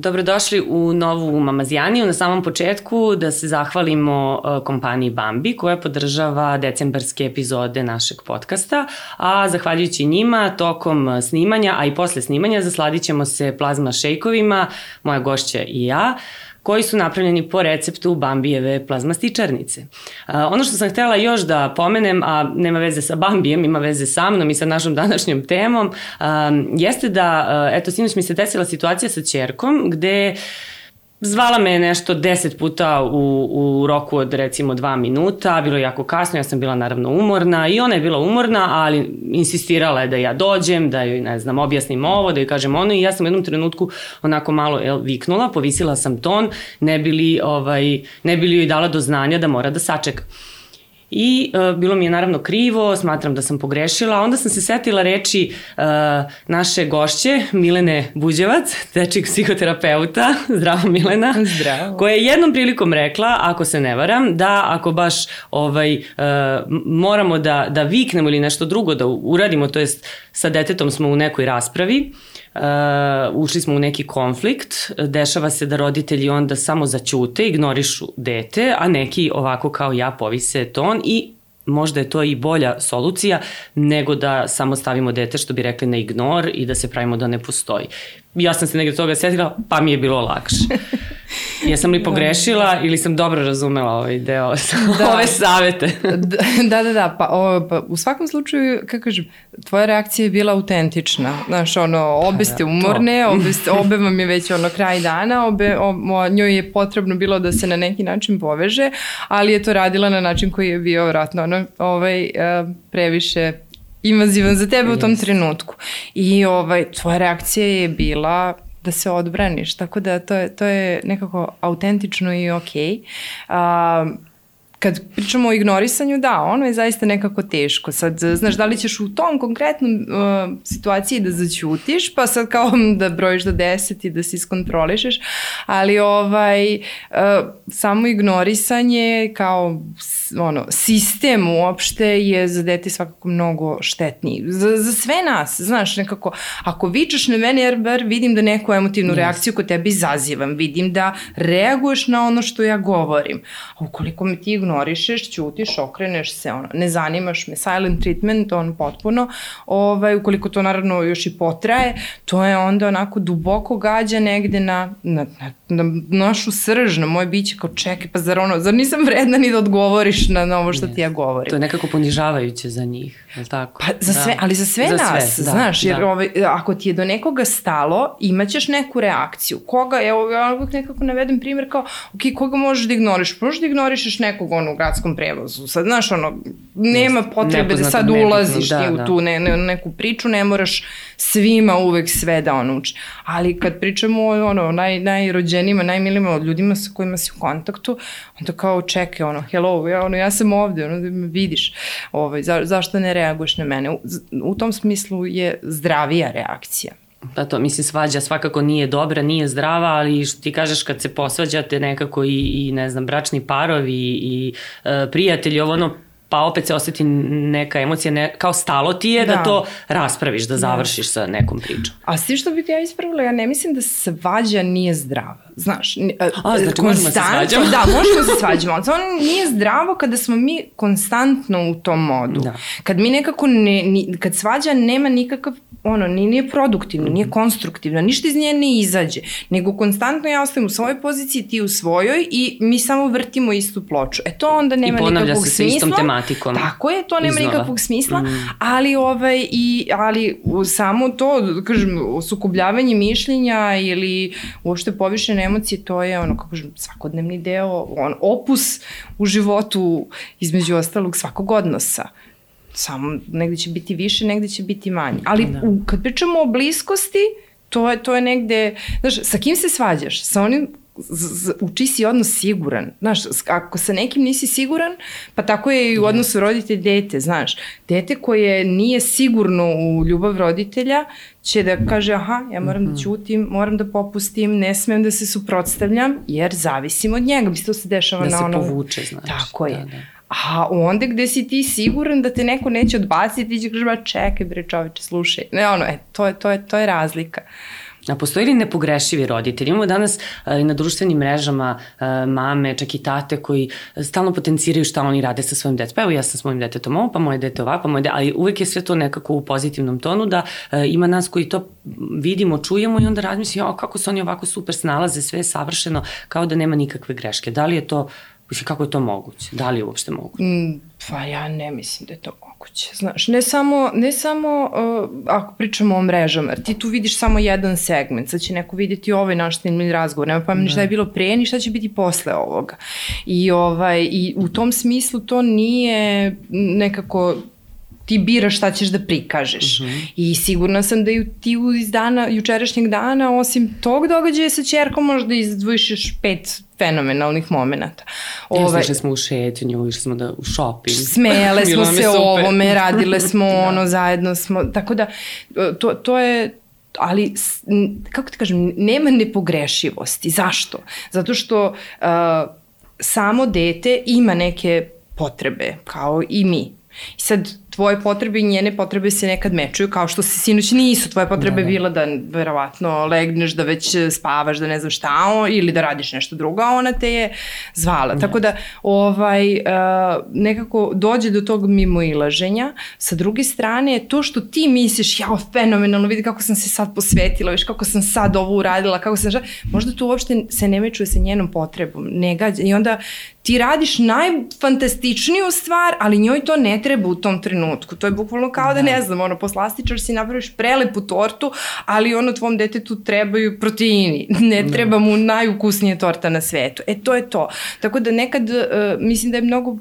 Dobrodošli u novu Mamazijaniju. Na samom početku da se zahvalimo e, kompaniji Bambi koja podržava decembarske epizode našeg podcasta, a zahvaljujući njima tokom snimanja, a i posle snimanja zasladit ćemo se plazma šejkovima, moja gošća i ja koji su napravljeni po receptu Bambijeve plazmastičarnice. Ono što sam htela još da pomenem, a nema veze sa Bambijem, ima veze sa mnom i sa našom današnjom temom, jeste da, eto, sinoć mi se desila situacija sa čerkom gde Zvala me nešto deset puta u, u roku od recimo dva minuta, bilo je jako kasno, ja sam bila naravno umorna i ona je bila umorna, ali insistirala je da ja dođem, da joj, ne znam, objasnim ovo, da joj kažem ono i ja sam u jednom trenutku onako malo el, viknula, povisila sam ton, ne bili, ovaj, ne bili joj dala do znanja da mora da sačeka. I uh, bilo mi je naravno krivo, smatram da sam pogrešila. Onda sam se setila reči uh, naše gošće, Milene Buđevac, dečik psihoterapeuta, zdravo Milena, zdravo. koja je jednom prilikom rekla, ako se ne varam, da ako baš ovaj, uh, moramo da, da viknemo ili nešto drugo da uradimo, to jest sa detetom smo u nekoj raspravi, uh, ušli smo u neki konflikt, dešava se da roditelji onda samo zaćute, ignorišu dete, a neki ovako kao ja povise ton i možda je to i bolja solucija nego da samo stavimo dete što bi rekli na ignor i da se pravimo da ne postoji. Ja sam se negde toga setila, pa mi je bilo lakše. Jesam li da. pogrešila ili sam dobro razumela ovaj deo, da. ove savete? da, da, da, pa, o, pa u svakom slučaju, kako kažem, tvoja reakcija je bila autentična. Znaš, ono, obe ste umorne, obe, ste, obe vam je već ono kraj dana, obe, o, njoj je potrebno bilo da se na neki način poveže, ali je to radila na način koji je bio vratno ono, ovaj, e, previše invazivan za tebe yes. u tom trenutku. I ovaj, tvoja reakcija je bila da se odbraniš, tako da to je, to je nekako autentično i okej. Okay. Uh, kad pričamo o ignorisanju, da, ono je zaista nekako teško. Sad, znaš, da li ćeš u tom konkretnom uh, situaciji da zaćutiš, pa sad kao da brojiš do deset i da se iskontrolišeš, ali ovaj, uh, samo ignorisanje kao ono, sistem uopšte je za dete svakako mnogo štetniji. Za, za sve nas, znaš, nekako, ako vičeš na mene, jer bar vidim da neku emotivnu yes. reakciju kod tebe izazivam, vidim da reaguješ na ono što ja govorim. A ukoliko me ti ignorišeš, ćutiš, okreneš se, ono, ne zanimaš me, silent treatment, on potpuno, ovaj, ukoliko to naravno još i potraje, to je onda onako duboko gađa negde na, na, na, na našu srž, na moje biće, kao čekaj, pa zar ono, zar nisam vredna ni da odgovoriš na, na ovo što yes. ti ja govorim. To je nekako ponižavajuće za njih, je li tako? Pa za sve, da. ali za sve za nas, sve, da, znaš, jer da. ovaj, ako ti je do nekoga stalo, imaćeš neku reakciju. Koga, evo, ja uvijek nekako navedem primjer kao, ok, koga možeš da ignoriš? Možeš da ignorišeš nekog ono u gradskom prevozu. Sad, znaš, ono, nema potrebe da sad ulaziš da, ti u da. tu ne, ne, neku priču, ne moraš svima uvek sve da on uči. Ali kad pričamo o ono, naj, najrođenima, najmilima od ljudima sa kojima si u kontaktu, onda kao čekaj, ono, hello, ja, ono, ja sam ovde, ono, da me vidiš, ovaj, za, zašto ne reaguješ na mene? U, u tom smislu je zdravija reakcija. Pa to, mislim, svađa svakako nije dobra, nije zdrava, ali što ti kažeš kad se posvađate nekako i, i ne znam, bračni parovi i, i e, prijatelji, ovo ono, pa opet se oseti neka emocija, ne, kao stalo ti je da, da to raspraviš, da, da. završiš da. sa nekom pričom. A svi što bih ja ispravila, ja ne mislim da svađa nije zdrava. Znaš, A, znači možemo se svađamo? Da, možemo se svađamo, ali ono nije zdravo kada smo mi konstantno u tom modu. Da. Kad mi nekako, ne, ni, kad svađa nema nikakav ono, nije produktivno, nije mhm. konstruktivno, ništa iz nje ne izađe, nego konstantno ja ostavim u svojoj poziciji, ti u svojoj i mi samo vrtimo istu ploču. E to onda nema nikakvog smisla. I ponavlja se sa istom tematikom. Tako je, to nema Iznova. nikakvog smisla, mm. ali, ovaj, i, ali samo to, kažem, sukobljavanje mišljenja ili uopšte povišene emocije, to je ono, kako kažem, svakodnevni deo, on, opus u životu između ostalog svakog odnosa samo negde će biti više, negde će biti manje. Ali da. u, kad pričamo o bliskosti, to je, to je negde, znaš, sa kim se svađaš? Sa onim uči si odnos siguran. Znaš, ako sa nekim nisi siguran, pa tako je i u da. odnosu roditelj-dete, znaš. Dete koje nije sigurno u ljubav roditelja će da kaže, aha, ja moram da ćutim, mhm. moram da popustim, ne smem da se suprotstavljam, jer zavisim od njega. Mislim, to se dešava da na ono... Da se povuče, znaš. Tako je. Da, da. A onda gde si ti siguran da te neko neće odbaciti, ti će kaži, ba čekaj bre čoveče, slušaj. Ne, ono, e, to je, to je, to je razlika. A postoji li nepogrešivi roditelj? Imamo danas uh, i na društvenim mrežama uh, mame, čak i tate koji stalno potenciraju šta oni rade sa svojim detetom. Pa evo ja sam s mojim detetom ovo, pa moje dete ovako, pa moje dete, ali uvek je sve to nekako u pozitivnom tonu da uh, ima nas koji to vidimo, čujemo i onda razmišljamo kako se oni ovako super snalaze, sve je savršeno, kao da nema nikakve greške. Da li je to Mislim, kako je to moguće? Da li je uopšte moguće? Mm, pa ja ne mislim da je to moguće. Znaš, ne samo, ne samo uh, ako pričamo o mrežama, ti tu vidiš samo jedan segment, sad će neko vidjeti ovaj naš snimljeni razgovor, nema pa mi šta je bilo pre, ni šta će biti posle ovoga. I, ovaj, I u tom smislu to nije nekako ti biraš šta ćeš da prikažeš. Mhm. -huh. I sigurna sam da ju, ti iz dana, jučerašnjeg dana, osim tog događaja sa čerkom, možda izdvojiš još pet fenomenalnih momenta. Ovaj, išli smo u šetnju, išli smo da, u shopping. Smejale smo se ovome, radile smo da. ono, zajedno smo, tako da to, to je ali kako ti kažem, nema nepogrešivosti. Zašto? Zato što uh, samo dete ima neke potrebe, kao i mi. I sad, tvoje potrebe i njene potrebe se nekad mečuju, kao što se sinoć nisu tvoje potrebe da, da. bila da verovatno legneš, da već spavaš, da ne znam šta, ili da radiš nešto drugo, a ona te je zvala. Da. Tako da, ovaj, uh, nekako dođe do tog mimo ilaženja. Sa druge strane, to što ti misliš, jao, fenomenalno, vidi kako sam se sad posvetila, viš kako sam sad ovo uradila, kako sam šta, možda to uopšte se ne mečuje sa njenom potrebom, ne gađa. I onda ti radiš najfantastičniju stvar, ali njoj to ne treba u tom trenutku. To je bukvalno kao da, da ne znam, ono, poslastičar si napraviš prelepu tortu, ali ono tvom detetu trebaju proteini. Ne da. treba mu najukusnije torta na svetu. E, to je to. Tako da nekad, uh, mislim da je mnogo, uh,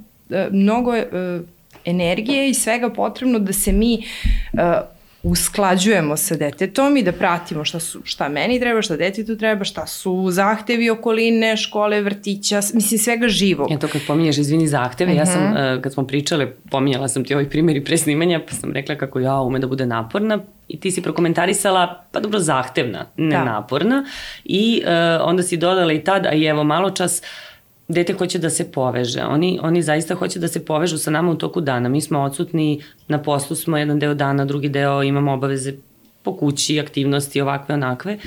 mnogo uh, energije i svega potrebno da se mi uh, usklađujemo sa detetom i da pratimo šta, su, šta meni treba, šta detetu treba, šta su zahtevi okoline, škole, vrtića, mislim svega živog. Ja to kad pominješ, izvini zahteve, uh -huh. ja sam, uh, kad smo pričale, pominjala sam ti ovaj primjer i pre snimanja, pa sam rekla kako ja ume da bude naporna i ti si prokomentarisala, pa dobro, zahtevna, ne da. naporna i uh, onda si dodala i tad, a i evo malo čas, uh, dete hoće da se poveže. Oni, oni zaista hoće da se povežu sa nama u toku dana. Mi smo odsutni, na poslu smo jedan deo dana, drugi deo imamo obaveze po kući, aktivnosti, ovakve, onakve.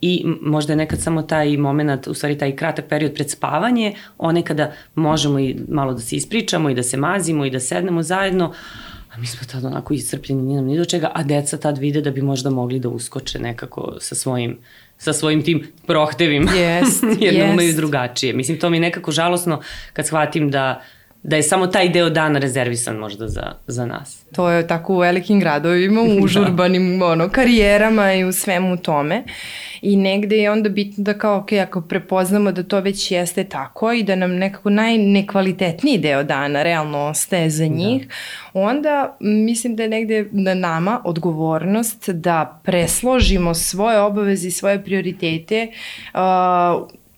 I možda je nekad samo taj moment, u stvari taj kratak period pred spavanje, one kada možemo i malo da se ispričamo i da se mazimo i da sednemo zajedno, a mi smo tad onako iscrpljeni, ni nam ni do čega, a deca tad vide da bi možda mogli da uskoče nekako sa svojim uh, sa svojim tim prohtevima, yes, jer yes. umaju drugačije. Mislim, to mi je nekako žalosno kad shvatim da da je samo taj deo dana rezervisan možda za, za nas. To je tako u velikim gradovima, u užurbanim da. ono, karijerama i u svemu tome. I negde je onda bitno da kao, ok, ako prepoznamo da to već jeste tako i da nam nekako najnekvalitetniji deo dana realno ostaje za da. njih, da. onda mislim da je negde na nama odgovornost da presložimo svoje obaveze i svoje prioritete uh,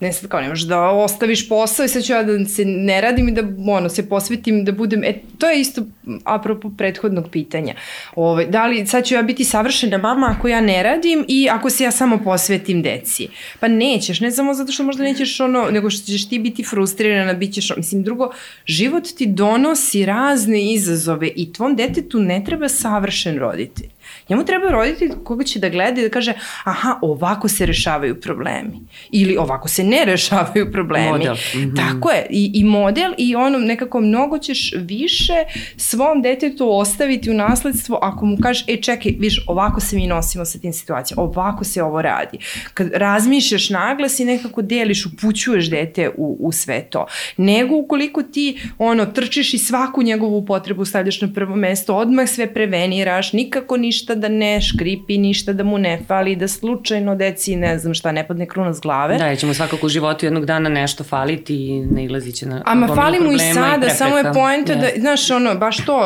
ne sad kao ne možeš da ostaviš posao i sad ću ja da se ne radim i da ono, se posvetim da budem, e, to je isto apropo prethodnog pitanja. Ove, ovaj, da li sad ću ja biti savršena mama ako ja ne radim i ako se ja samo posvetim deci? Pa nećeš, ne samo zato što možda nećeš ono, nego što ćeš ti biti frustrirana, bit ćeš, mislim, drugo, život ti donosi razne izazove i tvom detetu ne treba savršen roditelj. Njemu treba roditelj koga će da gleda i da kaže aha, ovako se rešavaju problemi. Ili ovako se ne rešavaju problemi. Model. Mm -hmm. Tako je. I, I model i ono nekako mnogo ćeš više svom detetu ostaviti u nasledstvo ako mu kažeš, e čekaj, viš, ovako se mi nosimo sa tim situacijama, ovako se ovo radi. Kad razmišljaš naglas i nekako deliš, upućuješ dete u, u sve to. Nego ukoliko ti ono, trčiš i svaku njegovu potrebu stavljaš na prvo mesto, odmah sve preveniraš, nikako ništa da ne škripi, ništa da mu ne fali, da slučajno deci, ne znam šta, ne padne kruna s glave. Da, jer ćemo svakako u životu jednog dana nešto faliti i ne ilazit će na Ama fali mu i sada, i samo je poenta yes. da, znaš, ono, baš to,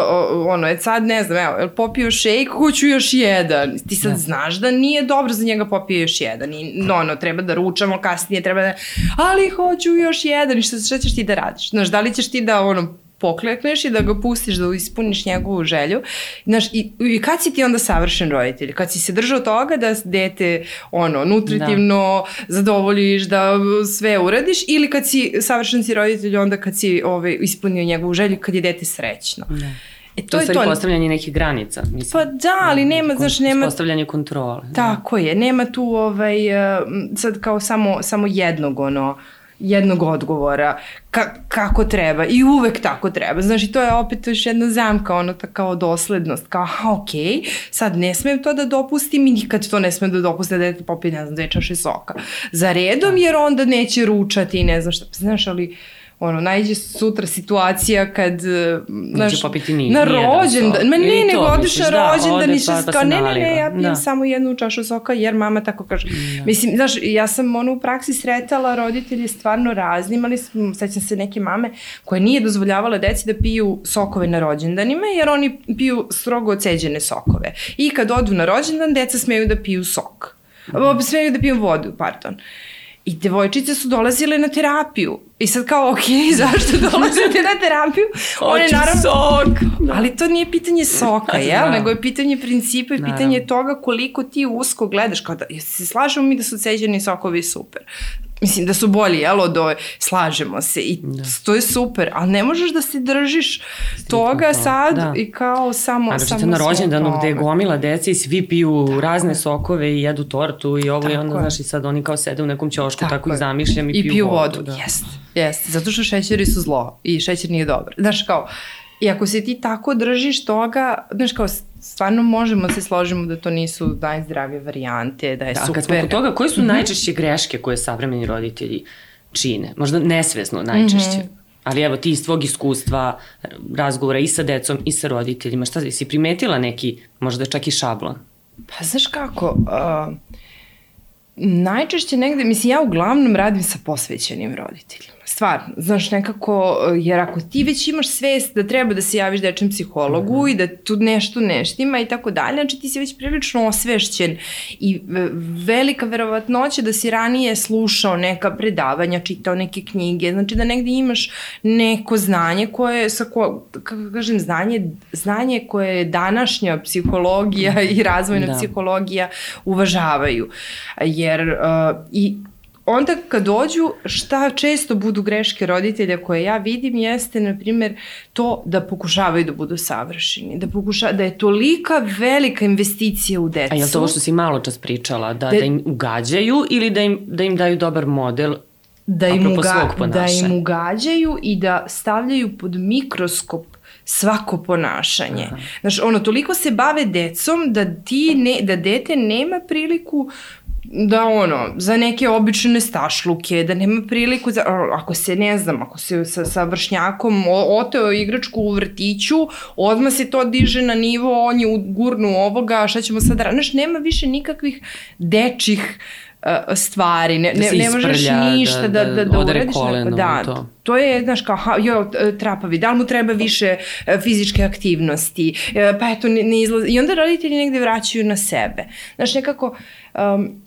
ono, je sad, ne znam, evo, popio šejk, hoću još jedan. Ti sad da. znaš da nije dobro za njega popio još jedan. I, no, ono, treba da ručamo kasnije, treba da, ali hoću još jedan. I šta, šta ćeš ti da radiš? Znaš, da li ćeš ti da, ono, poklekneš i da ga pustiš da ispuniš njegovu želju. Znaš, i, i kad si ti onda savršen roditelj? Kad si se držao toga da dete ono, nutritivno da. zadovoljiš, da sve uradiš ili kad si savršen si roditelj onda kad si ove, ispunio njegovu želju, kad je dete srećno. Da. E, to, to je to. postavljanje nekih granica. Mislim. Pa da, ali nema, znaš, nema... Postavljanje kontrole. Da. Tako da. je, nema tu ovaj, sad kao samo, samo jednog ono, jednog odgovora ka, kako treba i uvek tako treba. Znači, to je opet još jedna zamka, ono ta kao doslednost, kao, aha, ok, sad ne smem to da dopustim i nikad to ne smem da dopustim da dete popije, ne znam, dve čaše soka za redom, da. jer onda neće ručati i ne znam šta. Znaš, ali uh, ono, najđe sutra situacija kad, e, znaš, ni, na rođendan, ma ne, nego odiš na da, rođendan i što pa, pa ne, ne, ne, ja pijem da. samo jednu čašu soka jer mama tako kaže. Da. Mislim, znaš, ja sam ono u praksi sretala roditelji stvarno razni, imali smo, sećam se neke mame koje nije dozvoljavala deci da piju sokove na rođendanima jer oni piju strogo oceđene sokove. I kad odu na rođendan, deca smeju da piju sok. Mm. Smeju da piju vodu, pardon. I devojčice su dolazile na terapiju. I sad kao, ok, zašto dolazite na terapiju? One naravno, sok. Da. Ali to nije pitanje soka, jel? Da. Nego je pitanje principa i naravno. pitanje toga koliko ti usko gledaš. Kao da, se slažemo mi da su ceđeni sokovi super. Mislim da su bolji, jel, od ove, slažemo se i da. to je super, ali ne možeš da se držiš toga to. sad da. i kao samo... A samo na rođendanu gde je gomila deca i svi piju tako. razne sokove i jedu tortu i ovo tako i onda, znaš, i sad oni kao sede u nekom ćošku, tako, tako i zamišljam i, I piju, piju vodu. vodu. Da. Jeste, jeste, zato što šećeri su zlo i šećer nije dobar. Znaš, kao, i ako se ti tako držiš toga, znaš, kao, stvarno možemo da se složimo da to nisu najzdravije varijante, da je da, super. Kad smo kod toga, koje su -hmm. najčešće greške koje savremeni roditelji čine? Možda nesvesno najčešće. Mm -hmm. Ali evo ti iz tvog iskustva, razgovora i sa decom i sa roditeljima, šta si primetila neki, možda čak i šablon? Pa znaš kako, uh, najčešće negde, mislim ja uglavnom radim sa posvećenim roditeljima stvarno, znaš, nekako, jer ako ti već imaš svest da treba da se javiš dečem psihologu mm -hmm. i da tu nešto neštima i tako dalje, znači ti si već prilično osvešćen i velika verovatnoća da si ranije slušao neka predavanja, čitao neke knjige, znači da negde imaš neko znanje koje, sa ko, kako kažem, znanje, znanje koje današnja psihologija i razvojna da. psihologija uvažavaju. Jer uh, i onda kad dođu, šta često budu greške roditelja koje ja vidim jeste, na primjer, to da pokušavaju da budu savršeni, da, pokuša, da je tolika velika investicija u decu. A je li to ovo što si malo čas pričala, da, da, da im ugađaju ili da im, da im daju dobar model da im, uga, da im ugađaju i da stavljaju pod mikroskop svako ponašanje. Aha. Znaš, ono, toliko se bave decom da ti ne, da dete nema priliku da ono, za neke obične stašluke, da nema priliku za, ako se ne znam, ako se sa, sa vršnjakom oteo igračku u vrtiću, odmah se to diže na nivo, on je u gurnu ovoga, šta ćemo sad, znaš, nema više nikakvih dečih stvari, ne, da ne, ne možeš ništa da, da, da, da uradiš. Da, to. to je, znaš, kao, ha, jo, trapavi, da li mu treba više e, fizičke aktivnosti, e, pa eto, ne, ne izlazi. I onda roditelji negde vraćaju na sebe. Znaš, nekako, um,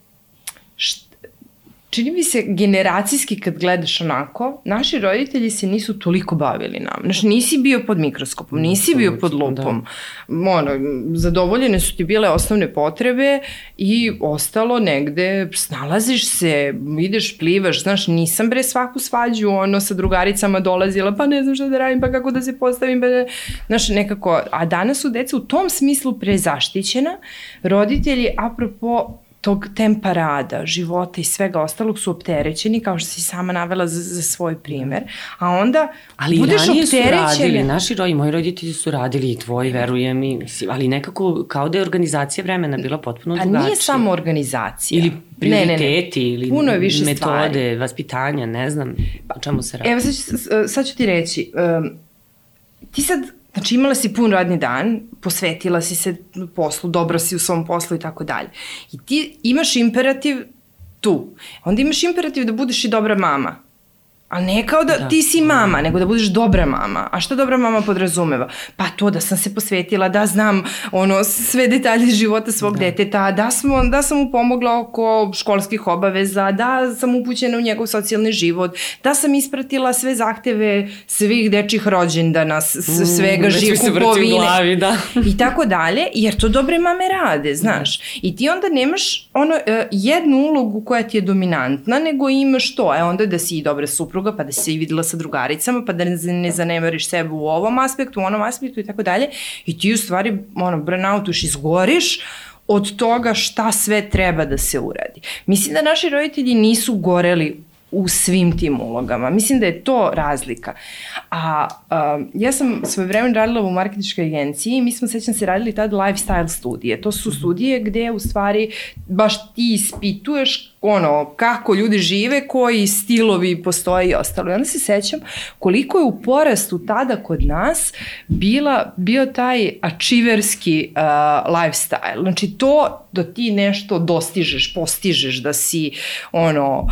čini mi se generacijski kad gledaš onako, naši roditelji se nisu toliko bavili nam. Znaš, nisi bio pod mikroskopom, nisi bio pod da. lupom. Da. Ono, zadovoljene su ti bile osnovne potrebe i ostalo negde, snalaziš se, ideš, plivaš, znaš, nisam bre svaku svađu, ono, sa drugaricama dolazila, pa ne znam šta da radim, pa kako da se postavim, pa ne, znaš, nekako, a danas su deca u tom smislu prezaštićena, roditelji, apropo tog tempa rada, života i svega ostalog su opterećeni, kao što si sama navela za, za svoj primer, a onda ali budeš opterećeni. su radili, naši rodi, moji roditelji su radili i tvoji, verujem i, ali nekako kao da je organizacija vremena bila potpuno drugačija. A nije samo organizacija. Ili prioriteti, ne, ne, ne. ili Puno je više metode, stvari. vaspitanja, ne znam o čemu se radi. Evo sad ću, sad ću ti reći, um, ti sad Znači imala si pun radni dan, posvetila si se poslu, dobra si u svom poslu i tako dalje. I ti imaš imperativ tu. Onda imaš imperativ da budeš i dobra mama. A ne kao da, da ti si mama, nego da budeš dobra mama. A šta dobra mama podrazumeva? Pa to da sam se posvetila, da znam ono sve detalje života svog da. deteta, da, smo, da sam mu pomogla oko školskih obaveza, da sam upućena u njegov socijalni život, da sam ispratila sve zahteve svih dečih rođendana, mm, svega živ kupovine. Glavi, da. I tako dalje, jer to dobre mame rade, znaš. I ti onda nemaš ono, e, jednu ulogu koja ti je dominantna, nego imaš to, e onda da si i dobra supruga, druga, pa da se i videla sa drugaricama, pa da ne, ne zanemariš sebe u ovom aspektu, u onom aspektu i tako dalje. I ti u stvari, ono, burnoutuješ, izgoriš, od toga šta sve treba da se uradi. Mislim da naši roditelji nisu goreli u svim tim ulogama. Mislim da je to razlika. A, a ja sam svoje vreme radila u marketičkoj agenciji i mi smo, sećam se, radili tad lifestyle studije. To su studije gde u stvari baš ti ispituješ ono, kako ljudi žive, koji stilovi postoje i ostalo. I onda se sećam koliko je u porastu tada kod nas bila, bio taj achieverski uh, lifestyle. Znači to da ti nešto dostižeš, postižeš, da si ono uh,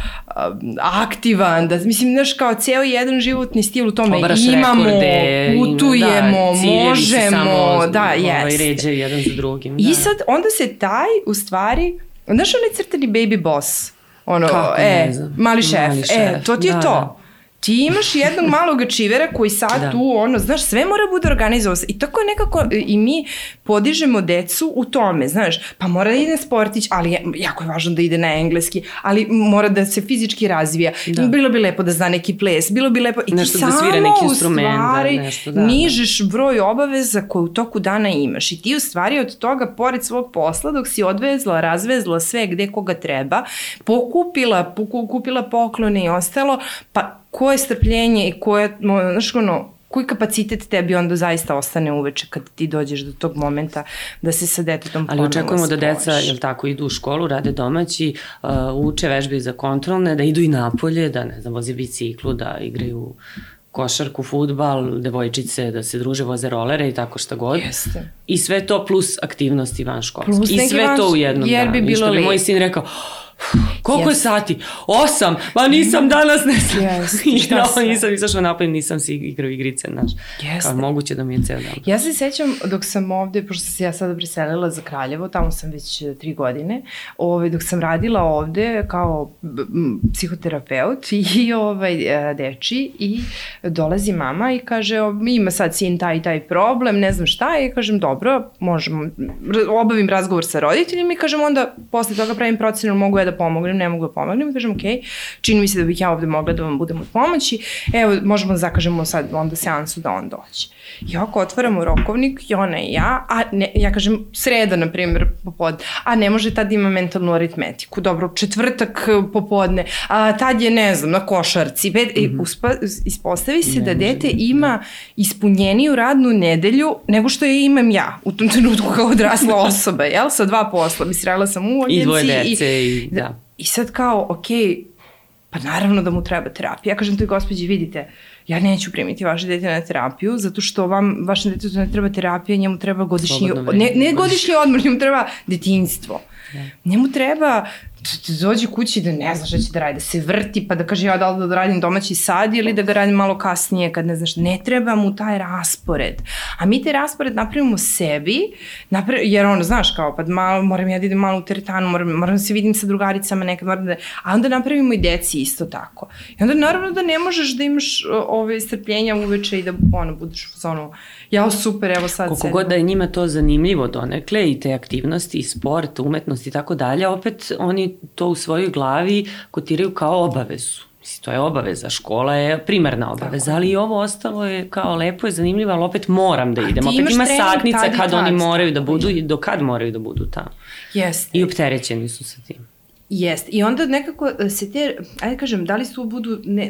aktivan, da mislim znaš kao ceo jedan životni stil u tome Obaraš imamo, rekorde, putujemo, da, možemo, samo, da, ovaj, jeste. ređe jedan za drugim. I da. sad onda se taj u stvari Znaš onaj crtani baby boss? Ono, Kako, e, ne znam. mali šef. Mali E, šef, to ti je da, to. da. Ti imaš jednog malog čivera koji sad Da. tu, ono, znaš, sve mora bude organizovano. I tako je nekako, i mi podižemo decu u tome, znaš, pa mora da ide na sportić, ali je, jako je važno da ide na engleski, ali mora da se fizički razvija. Da. Bilo bi lepo da zna neki ples, bilo bi lepo... I ti Nešto da samo svira neki u da, stvari nešto, da, da. nižeš broj obaveza koje u toku dana imaš. I ti u stvari od toga, pored svog posla, dok si odvezla, razvezla sve gde koga treba, pokupila, poku- kupila poklone i ostalo, pa koje strpljenje i koje, znaš, ono, koji kapacitet tebi onda zaista ostane uveče kad ti dođeš do tog momenta da se sa detetom Ali očekujemo da deca, jel tako, idu u školu, rade domaći, uh, uče vežbe za kontrolne, da idu i napolje, da, ne znam, voze biciklu, da igraju košarku, futbal, devojčice, da se druže, voze rolere i tako šta god. Jeste. I sve to plus aktivnosti van školske. Plus I sve van- to u jednom jer bi danu. I što bilo bi moj sin rekao, koliko je Jeste. sati? Osam, ma nisam danas, ne znam. Jeste, I šta no, sve? nisam izašla napolje, nisam si igrao igrice, znaš. Jeste. Kao moguće da mi je ceo dan. Ja se sećam dok sam ovde, pošto sam se ja sada preselila za Kraljevo, tamo sam već e, tri godine, ovaj, dok sam radila ovde kao psihoterapeut i ovaj, e, deči i dolazi mama i kaže ima sad sin taj i taj problem, ne znam šta i kažem dobro, možemo, obavim razgovor sa roditeljima i kažem onda posle toga pravim procenu mogu ja da pomognem, ne mogu da pomognem i kažem ok, čini mi se da bih ja ovde mogla da vam budem od pomoći, evo možemo da zakažemo sad onda seansu da on dođe. I ovako otvaramo rokovnik i ona i ja, a ne, ja kažem sreda, na primjer, popodne, a ne može tad ima mentalnu aritmetiku. Dobro, četvrtak eh, popodne, a tad je, ne znam, na košarci. Bet, mm -hmm. uspa, ispostavi se Ne da dete biti, ima ispunjeniju radnu nedelju nego što je imam ja u tom trenutku kao odrasla osoba, jel? Sa dva posla. Mislim, radila sam u agenciji. I dvoje dece i, da. I sad kao, okej, pa naravno da mu treba terapija. Ja kažem toj gospođi, vidite, ja neću primiti vaše dete na terapiju, zato što vam, vašem detetu ne treba terapija, njemu treba godišnji, ne, ne godišnji odmor, njemu treba detinjstvo. Njemu treba da dođe kući da ne zna šta će da radi, da se vrti pa da kaže ja da li da radim domaći sad ili da ga radim malo kasnije kad ne znaš, ne treba mu taj raspored. A mi taj raspored napravimo sebi, napra jer ono, znaš kao, pa malo, moram ja da idem malo u teretanu, moram, moram da se vidim sa drugaricama nekad, moram da, a onda napravimo i deci isto tako. I onda naravno da ne možeš da imaš ove strpljenja uveče i da ono, budeš u zonu, ja super, evo sad Koliko god da je njima to zanimljivo donekle i te aktivnosti i sport, umetnost i tako dalje, opet oni to u svojoj glavi kotiraju kao obavezu. Mislim, to je obaveza, škola je primarna obaveza, ali i ovo ostalo je kao lepo je zanimljivo, ali opet moram da idem. Opet ima satnica kad tad, oni moraju da tako budu i do kad moraju da budu tamo. Jeste. I opterećeni su sa tim. Jeste. I onda nekako e, se te, ajde kažem, da li su budu, ne,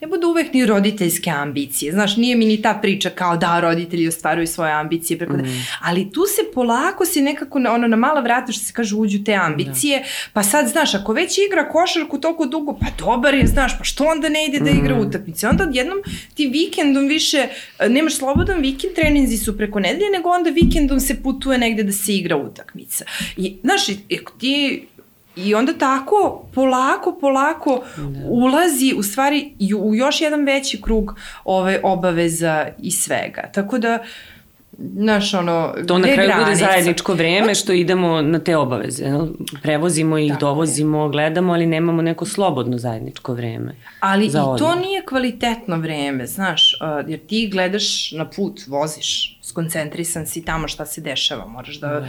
ne budu uvek ni roditeljske ambicije. Znaš, nije mi ni ta priča kao da roditelji ostvaruju svoje ambicije preko mm. ali tu se polako se nekako na, ono, na mala vrata što se kaže uđu te ambicije, da. pa sad znaš, ako već igra košarku toliko dugo, pa dobar je, znaš, pa što onda ne ide da igra utakmice? Onda odjednom ti vikendom više, e, nemaš slobodan vikend, treninzi su preko nedelje, nego onda vikendom se putuje negde da se igra utakmica. I, znaš, ti I onda tako, polako, polako da. ulazi u stvari u još jedan veći krug ove obaveza i svega. Tako da, znaš, ono, To na je kraju bude granica? zajedničko vreme što idemo na te obaveze. jel? Prevozimo ih, Tako je. dovozimo, gledamo, ali nemamo neko slobodno zajedničko vreme. Ali i za to nije kvalitetno vreme, znaš, jer ti gledaš na put, voziš skoncentrisan si tamo šta se dešava, moraš da, da.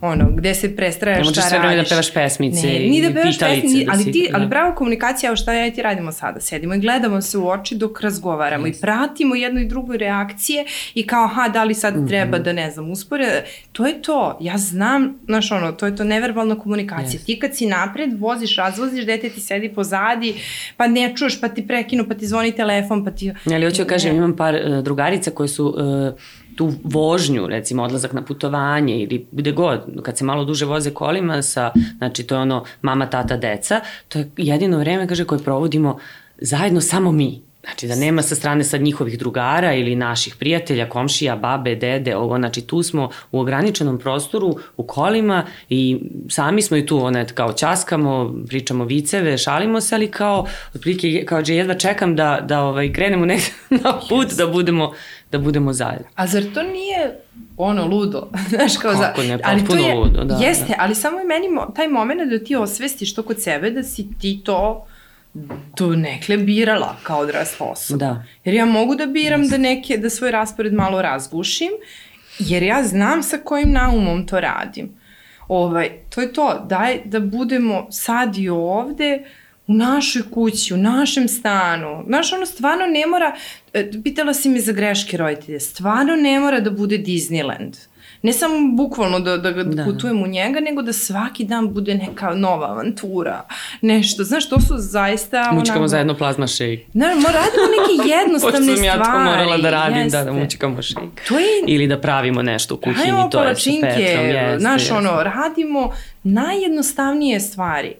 ono, gde se prestrajaš, šta radiš. Ne možeš sve da pevaš pesmice ne, i, da pevaš pesmice, da ali, si, ti, da. ali prava komunikacija, evo šta ja i ti radimo sada, sedimo i gledamo se u oči dok razgovaramo yes. i pratimo jednu i drugu reakcije i kao, aha, da li sad mm -hmm. treba da, ne znam, uspore, to je to, ja znam, znaš ono, to je to neverbalna komunikacija, yes. ti kad si napred, voziš, razvoziš, dete ti sedi pozadi, pa ne čuješ, pa ti prekinu, pa ti zvoni telefon, pa ti... Ali hoću da kažem, imam par uh, drugarica koje su uh, tu vožnju, recimo odlazak na putovanje ili gde god, kad se malo duže voze kolima sa, znači to je ono mama, tata, deca, to je jedino vreme, kaže, koje provodimo zajedno samo mi. Znači da nema sa strane sad njihovih drugara ili naših prijatelja, komšija, babe, dede, ovo, znači tu smo u ograničenom prostoru u kolima i sami smo i tu, ono, kao časkamo, pričamo viceve, šalimo se, ali kao, otprilike, kao da jedva čekam da, da ovaj, krenemo nek na put, yes. da budemo da budemo zajedno. A zar to nije ono ludo? Znaš, kao Kako ne, ali to je, ludo, da. Jeste, da. ali samo je meni taj moment da ti osvestiš to kod sebe, da si ti to do nekle birala kao odrasla osoba. Da. Jer ja mogu da biram yes. da, neke, da svoj raspored malo razgušim, jer ja znam sa kojim naumom to radim. Ovaj, to je to, daj da budemo sad i ovde, u našoj kući, u našem stanu. Znaš, ono stvarno ne mora, e, pitala si mi za greške roditelje, stvarno ne mora da bude Disneyland. Ne samo bukvalno da, da, da, da putujem u njega, nego da svaki dan bude neka nova avantura, nešto. Znaš, to su zaista... Mučkamo onako... zajedno plazma shake. Ne, mo, radimo neke jednostavne stvari. Pošto sam ja to morala da radim, jeste. da, da mučkamo shake. To je... Ili da pravimo nešto u kuhinji, Ajmo, to je sa Petrom. Jeste, znaš, jeste. ono, radimo najjednostavnije stvari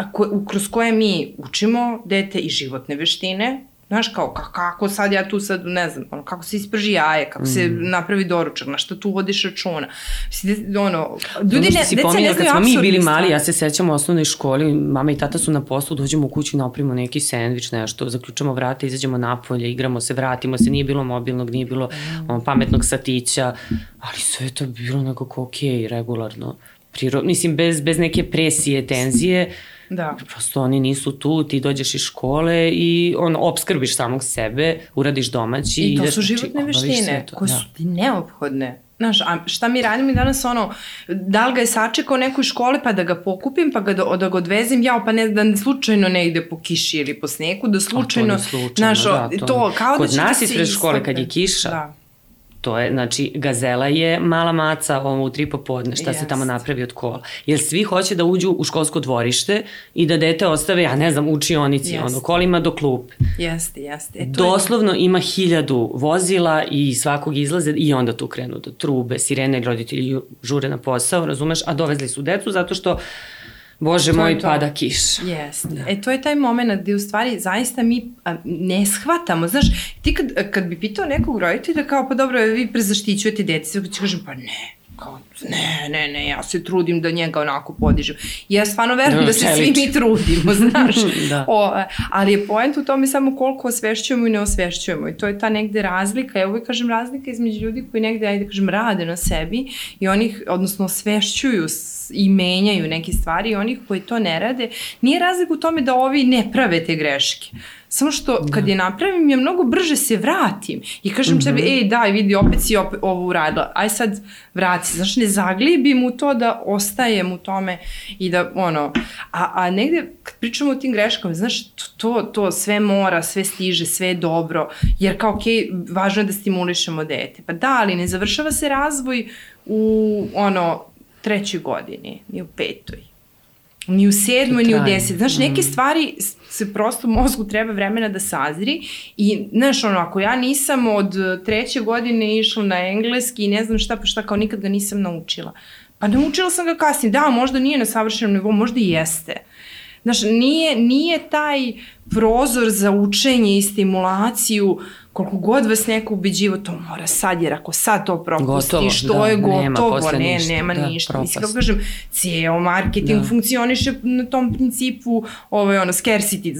a ko, kroz koje mi učimo dete i životne veštine, Znaš, kao, kako sad ja tu sad, ne znam, ono, kako se isprži jaje, kako mm. se napravi doručak, na šta tu vodiš računa. Mislim, ono, ljudi ne, si deca ne znaju kad smo mi bili mali, ja se sećam u osnovnoj školi, mama i tata su na poslu, dođemo u kuću, napravimo neki sendvič, nešto, zaključamo vrata, izađemo napolje, igramo se, vratimo se, nije bilo mobilnog, nije bilo mm. on, pametnog satića, ali sve to bilo nekako okej, okay, regularno. Priro, mislim, bez, bez neke presije, tenzije, Da. Prosto oni nisu tu, ti dođeš iz škole i on obskrbiš samog sebe, uradiš domaći. I to ideš, su životne veštine koje da. su ti neophodne. Znaš, a šta mi radimo i danas ono, da li ga je sačekao nekoj školi pa da ga pokupim, pa ga da, da ga odvezem, jao, pa ne, da slučajno ne ide po kiši ili po sneku, da slučajno, slučajno znaš, da, to, to kao Kod da će nas ispred škole kad je kiša, da To je, znači, gazela je mala maca ovo u tri popodne, šta yes. se tamo napravi od kola. Jer svi hoće da uđu u školsko dvorište i da dete ostave, ja ne znam, u učionici, yes. ono, kolima do klupe. Jeste, jeste. E, Doslovno je... ima hiljadu vozila i svakog izlaze i onda tu krenu do trube, sirene, roditelji žure na posao, razumeš, a dovezli su decu zato što Bože moj, pada kiš. Jeste. Da. E, to je taj moment gde u stvari zaista mi a, ne shvatamo. Znaš, ti kad, kad bi pitao nekog roditelja kao, pa dobro, vi prezaštićujete deci, će kažem, pa ne, kao, ne, ne, ne, ja se trudim da njega onako podižem. Ja stvarno verujem da, da se svi mi trudimo, znaš. da. o, ali je point u tome samo koliko osvešćujemo i ne osvešćujemo. I to je ta negde razlika, ja uvijek kažem razlika između ljudi koji negde, ajde kažem, rade na sebi i onih, odnosno osvešćuju i menjaju neke stvari i onih koji to ne rade. Nije razlika u tome da ovi ne prave te greške. Samo što da. kad je napravim, ja mnogo brže se vratim i kažem mm -hmm. sebi, ej daj vidi, opet si opet ovo uradila, aj sad vrati se. Znaš, ne zaglibim u to da ostajem u tome i da, ono, a, a negde kad pričamo o tim greškama, znaš, to, to sve mora, sve stiže, sve je dobro, jer kao, okej, okay, važno je da stimulišemo dete. Pa da, ali ne završava se razvoj u, ono, trećoj godini, ni u petoj ni u sedmoj, ni u deset. Znaš, neke mm. stvari se prosto mozgu treba vremena da sazri i, znaš, ono, ako ja nisam od treće godine išla na engleski i ne znam šta, pa šta, kao nikad ga nisam naučila. Pa naučila sam ga kasnije. Da, možda nije na savršenom nivou, možda i jeste. Znaš, nije, nije taj prozor za učenje i stimulaciju koliko god vas neko ubeđivo, to mora sad, jer ako sad to propustiš, gotovo, to da, je gotovo, ne, ništa, nema da, ništa. Mislim, kako kažem, cijeo marketing da. funkcioniše na tom principu ovaj, ono, scarcity,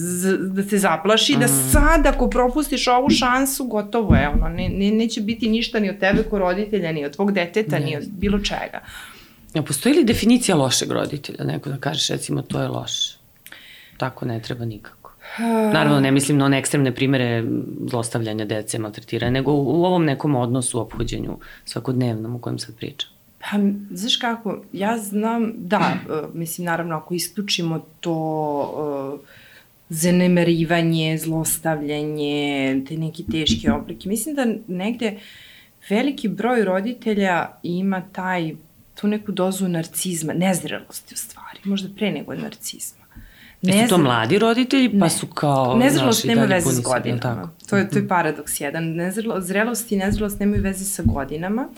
da te zaplaši, mm. da sad ako propustiš ovu šansu, gotovo je, ono, ne, ne, neće biti ništa ni od tebe ko roditelja, ni od tvog deteta, ne. ni od bilo čega. A postoji li definicija lošeg roditelja? Neko da kažeš, recimo, to je loše. Tako ne treba nikako. Naravno, ne mislim na one ekstremne primere zlostavljanja dece, maltretiranja, nego u ovom nekom odnosu, ophođenju svakodnevnom u kojem sad pričam. Pa, znaš kako, ja znam, da, uh, mislim, naravno, ako isključimo to uh, zlostavljanje, te neki teški oblike, mislim da negde veliki broj roditelja ima taj, tu neku dozu narcizma, nezrelosti u stvari, možda pre nego narcizma. Ne su to mladi roditelji, pa ne. su kao... Nezrelost nema veze s godinama. Tako. To je, to je mhm. paradoks jedan. Nezrelo, zrelost i nezrelost nemaju veze sa godinama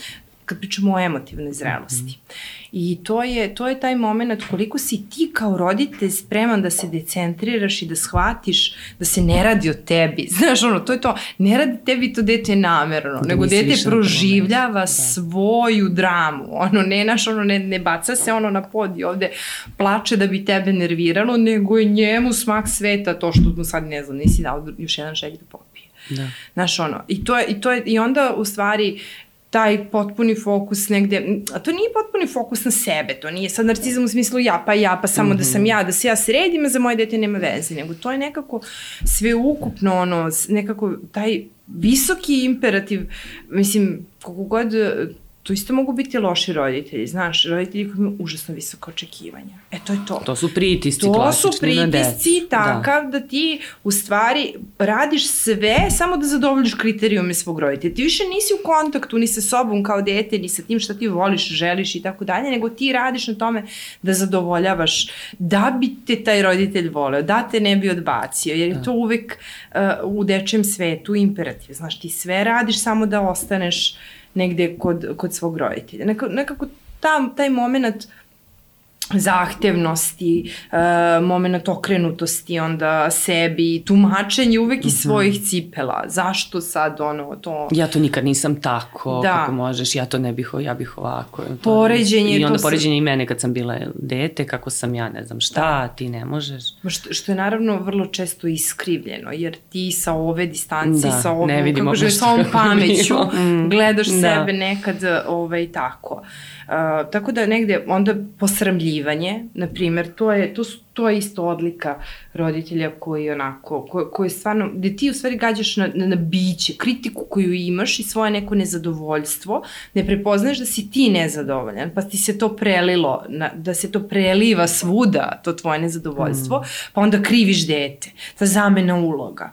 kad pričamo o emotivnoj zrelosti. Mm -hmm. I to je, to je taj moment koliko si ti kao roditelj spreman da se decentriraš i da shvatiš da se ne radi o tebi. Znaš, ono, to je to, ne radi tebi to dete namerno, da nego dete proživljava da. svoju dramu. Ono, ne, naš, ono, ne, ne baca se ono na pod i ovde plače da bi tebe nerviralo, nego je njemu smak sveta to što mu sad, ne znam, nisi dao još jedan šeg da popije. Da. Znaš, ono, i to je, i to je, i onda u stvari taj potpuni fokus negde, a to nije potpuni fokus na sebe, to nije sad narcizam u smislu ja pa ja, pa samo mm -hmm. da sam mhm. ja, da se ja sredim, a za moje dete nema veze, nego to je nekako sve ukupno, ono, nekako taj visoki imperativ, mislim, koliko god to isto mogu biti loši roditelji, znaš, roditelji koji imaju užasno visoke očekivanja. E, to je to. To su pritisci to klasični To su pritisci takav da. da ti u stvari radiš sve samo da zadovoljiš kriterijume svog roditelja. Ti više nisi u kontaktu ni sa sobom kao dete, ni sa tim šta ti voliš, želiš i tako dalje, nego ti radiš na tome da zadovoljavaš, da bi te taj roditelj voleo, da te ne bi odbacio, jer je da. to uvek uh, u dečjem svetu imperativ. Znaš, ti sve radiš samo da ostaneš negde kod, kod svog roditelja. Nekako, nekako tam, taj moment zahtevnosti, uh, moment okrenutosti onda sebi, tumačenje uvek iz mhm. svojih cipela. Zašto sad ono to... Ja to nikad nisam tako, da. kako možeš, ja to ne bih, ja bih ovako. To, poređenje. I onda to poređenje sam... i mene kad sam bila dete, kako sam ja, ne znam šta, da. ti ne možeš. Što, što je naravno vrlo često iskrivljeno, jer ti sa ove distanci, da, sa ovom, ne vidimo kako žeš, sa ovom pameću, mm. gledaš da. sebe nekad ovaj, tako. Uh, tako da negde onda posramljivanje, na primer, to je, to, su, to je isto odlika roditelja koji onako, ko, koji stvarno, gde ti u stvari gađaš na, na, na biće, kritiku koju imaš i svoje neko nezadovoljstvo, ne prepoznaješ da si ti nezadovoljan, pa ti se to prelilo, na, da se to preliva svuda, to tvoje nezadovoljstvo, mm. pa onda kriviš dete, ta zamena uloga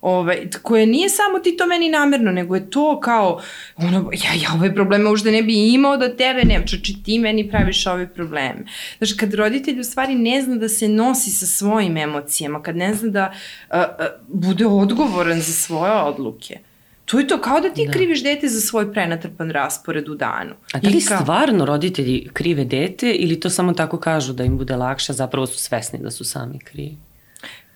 ovaj, koje nije samo ti to meni namerno, nego je to kao, ono, ja, ja ove probleme užde ne bi imao da tebe nema, čoči ti meni praviš ove probleme. Znaš, kad roditelj u stvari ne zna da se nosi sa svojim emocijama, kad ne zna da uh, uh, bude odgovoran za svoje odluke, To je to, kao da ti da. kriviš dete za svoj prenatrpan raspored u danu. A da li kao... stvarno roditelji krive dete ili to samo tako kažu da im bude lakše, zapravo su svesni da su sami krivi?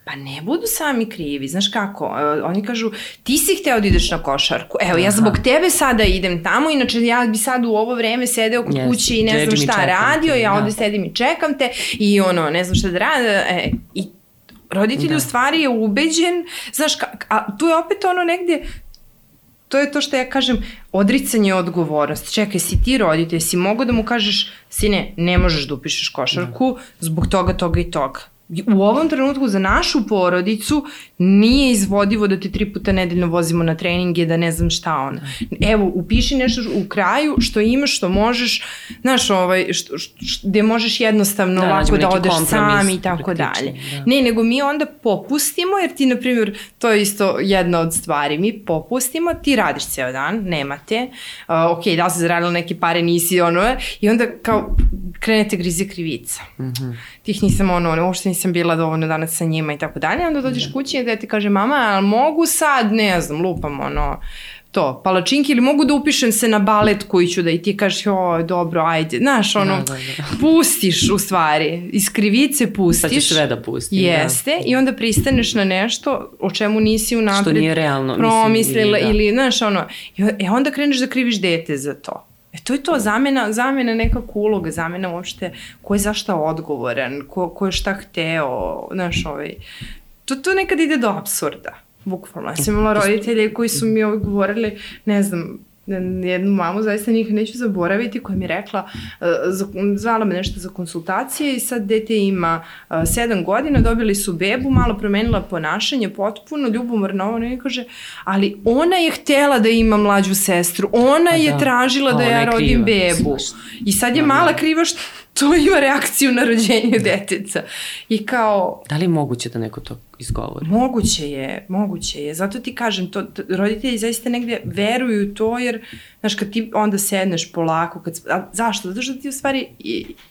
Pa ne budu sami krivi, znaš kako, uh, oni kažu ti si hteo da ideš na košarku, evo ja zbog tebe sada idem tamo, inače ja bi sad u ovo vreme sedeo kod yes, kuće i ne znam šta radio, te, ja ovde da. sedim i čekam te i ono, ne znam šta da radi, e, i roditelj da. u stvari je ubeđen, znaš, a tu je opet ono negde, to je to što ja kažem, odricanje odgovornost. Čekaj, si ti roditelj, si mogo da mu kažeš, sine, ne možeš da upišeš košarku da. zbog toga, toga i toga u ovom trenutku za našu porodicu nije izvodivo da te tri puta nedeljno vozimo na treninge, da ne znam šta ona. Evo, upiši nešto u kraju što imaš, što možeš, znaš, ovaj, što, što, gde možeš jednostavno da, ovako da odeš sam i tako dalje. Da. Ne, nego mi onda popustimo, jer ti, na primjer, to je isto jedna od stvari, mi popustimo, ti radiš ceo dan, nemate, uh, ok, da li se zaradila neke pare, nisi ono, i onda kao krenete grize krivica. Mm -hmm. Tih nisam ono, uopšte nisam bila dovoljno danas sa njima i tako dalje, onda dođeš da. kući i da ti kaže mama, ali mogu sad, ne znam, lupam ono, to, palačinke ili mogu da upišem se na balet koji ću da i ti kažeš, o, dobro, ajde, znaš, ono, da, da, da. pustiš u stvari, iz krivice pustiš. Pa ćeš sve da pustiš. Da. Jeste, da. i onda pristaneš na nešto o čemu nisi unapred Što nije realno, promislila mislim, ili, da. ili, znaš, ono, i onda kreneš da kriviš dete za to. E to je to, zamena, zamena nekako uloga, zamena uopšte ko je zašta odgovoran, ko, ko je šta hteo, znaš, ovaj, to, to nekad ide do absurda, bukvalno. Ja sam imala roditelje koji su mi ovaj govorili, ne znam, jednu mamu, zaista nikad neću zaboraviti, koja mi je rekla, uh, zvala me nešto za konsultacije i sad dete ima uh, sedam godina, dobili su bebu, malo promenila ponašanje, potpuno ljubomorno, ovo ne kaže, ali ona je htela da ima mlađu sestru, ona je da. tražila da ja rodim kriva. bebu. I sad je mala kriva što to ima reakciju na rođenje deteca. I kao... Da li je moguće da neko to izgovori? Moguće je, moguće je. Zato ti kažem, to, roditelji zaista negde veruju to, jer, znaš, kad ti onda sedneš polako, kad, a zašto? Zato što ti u stvari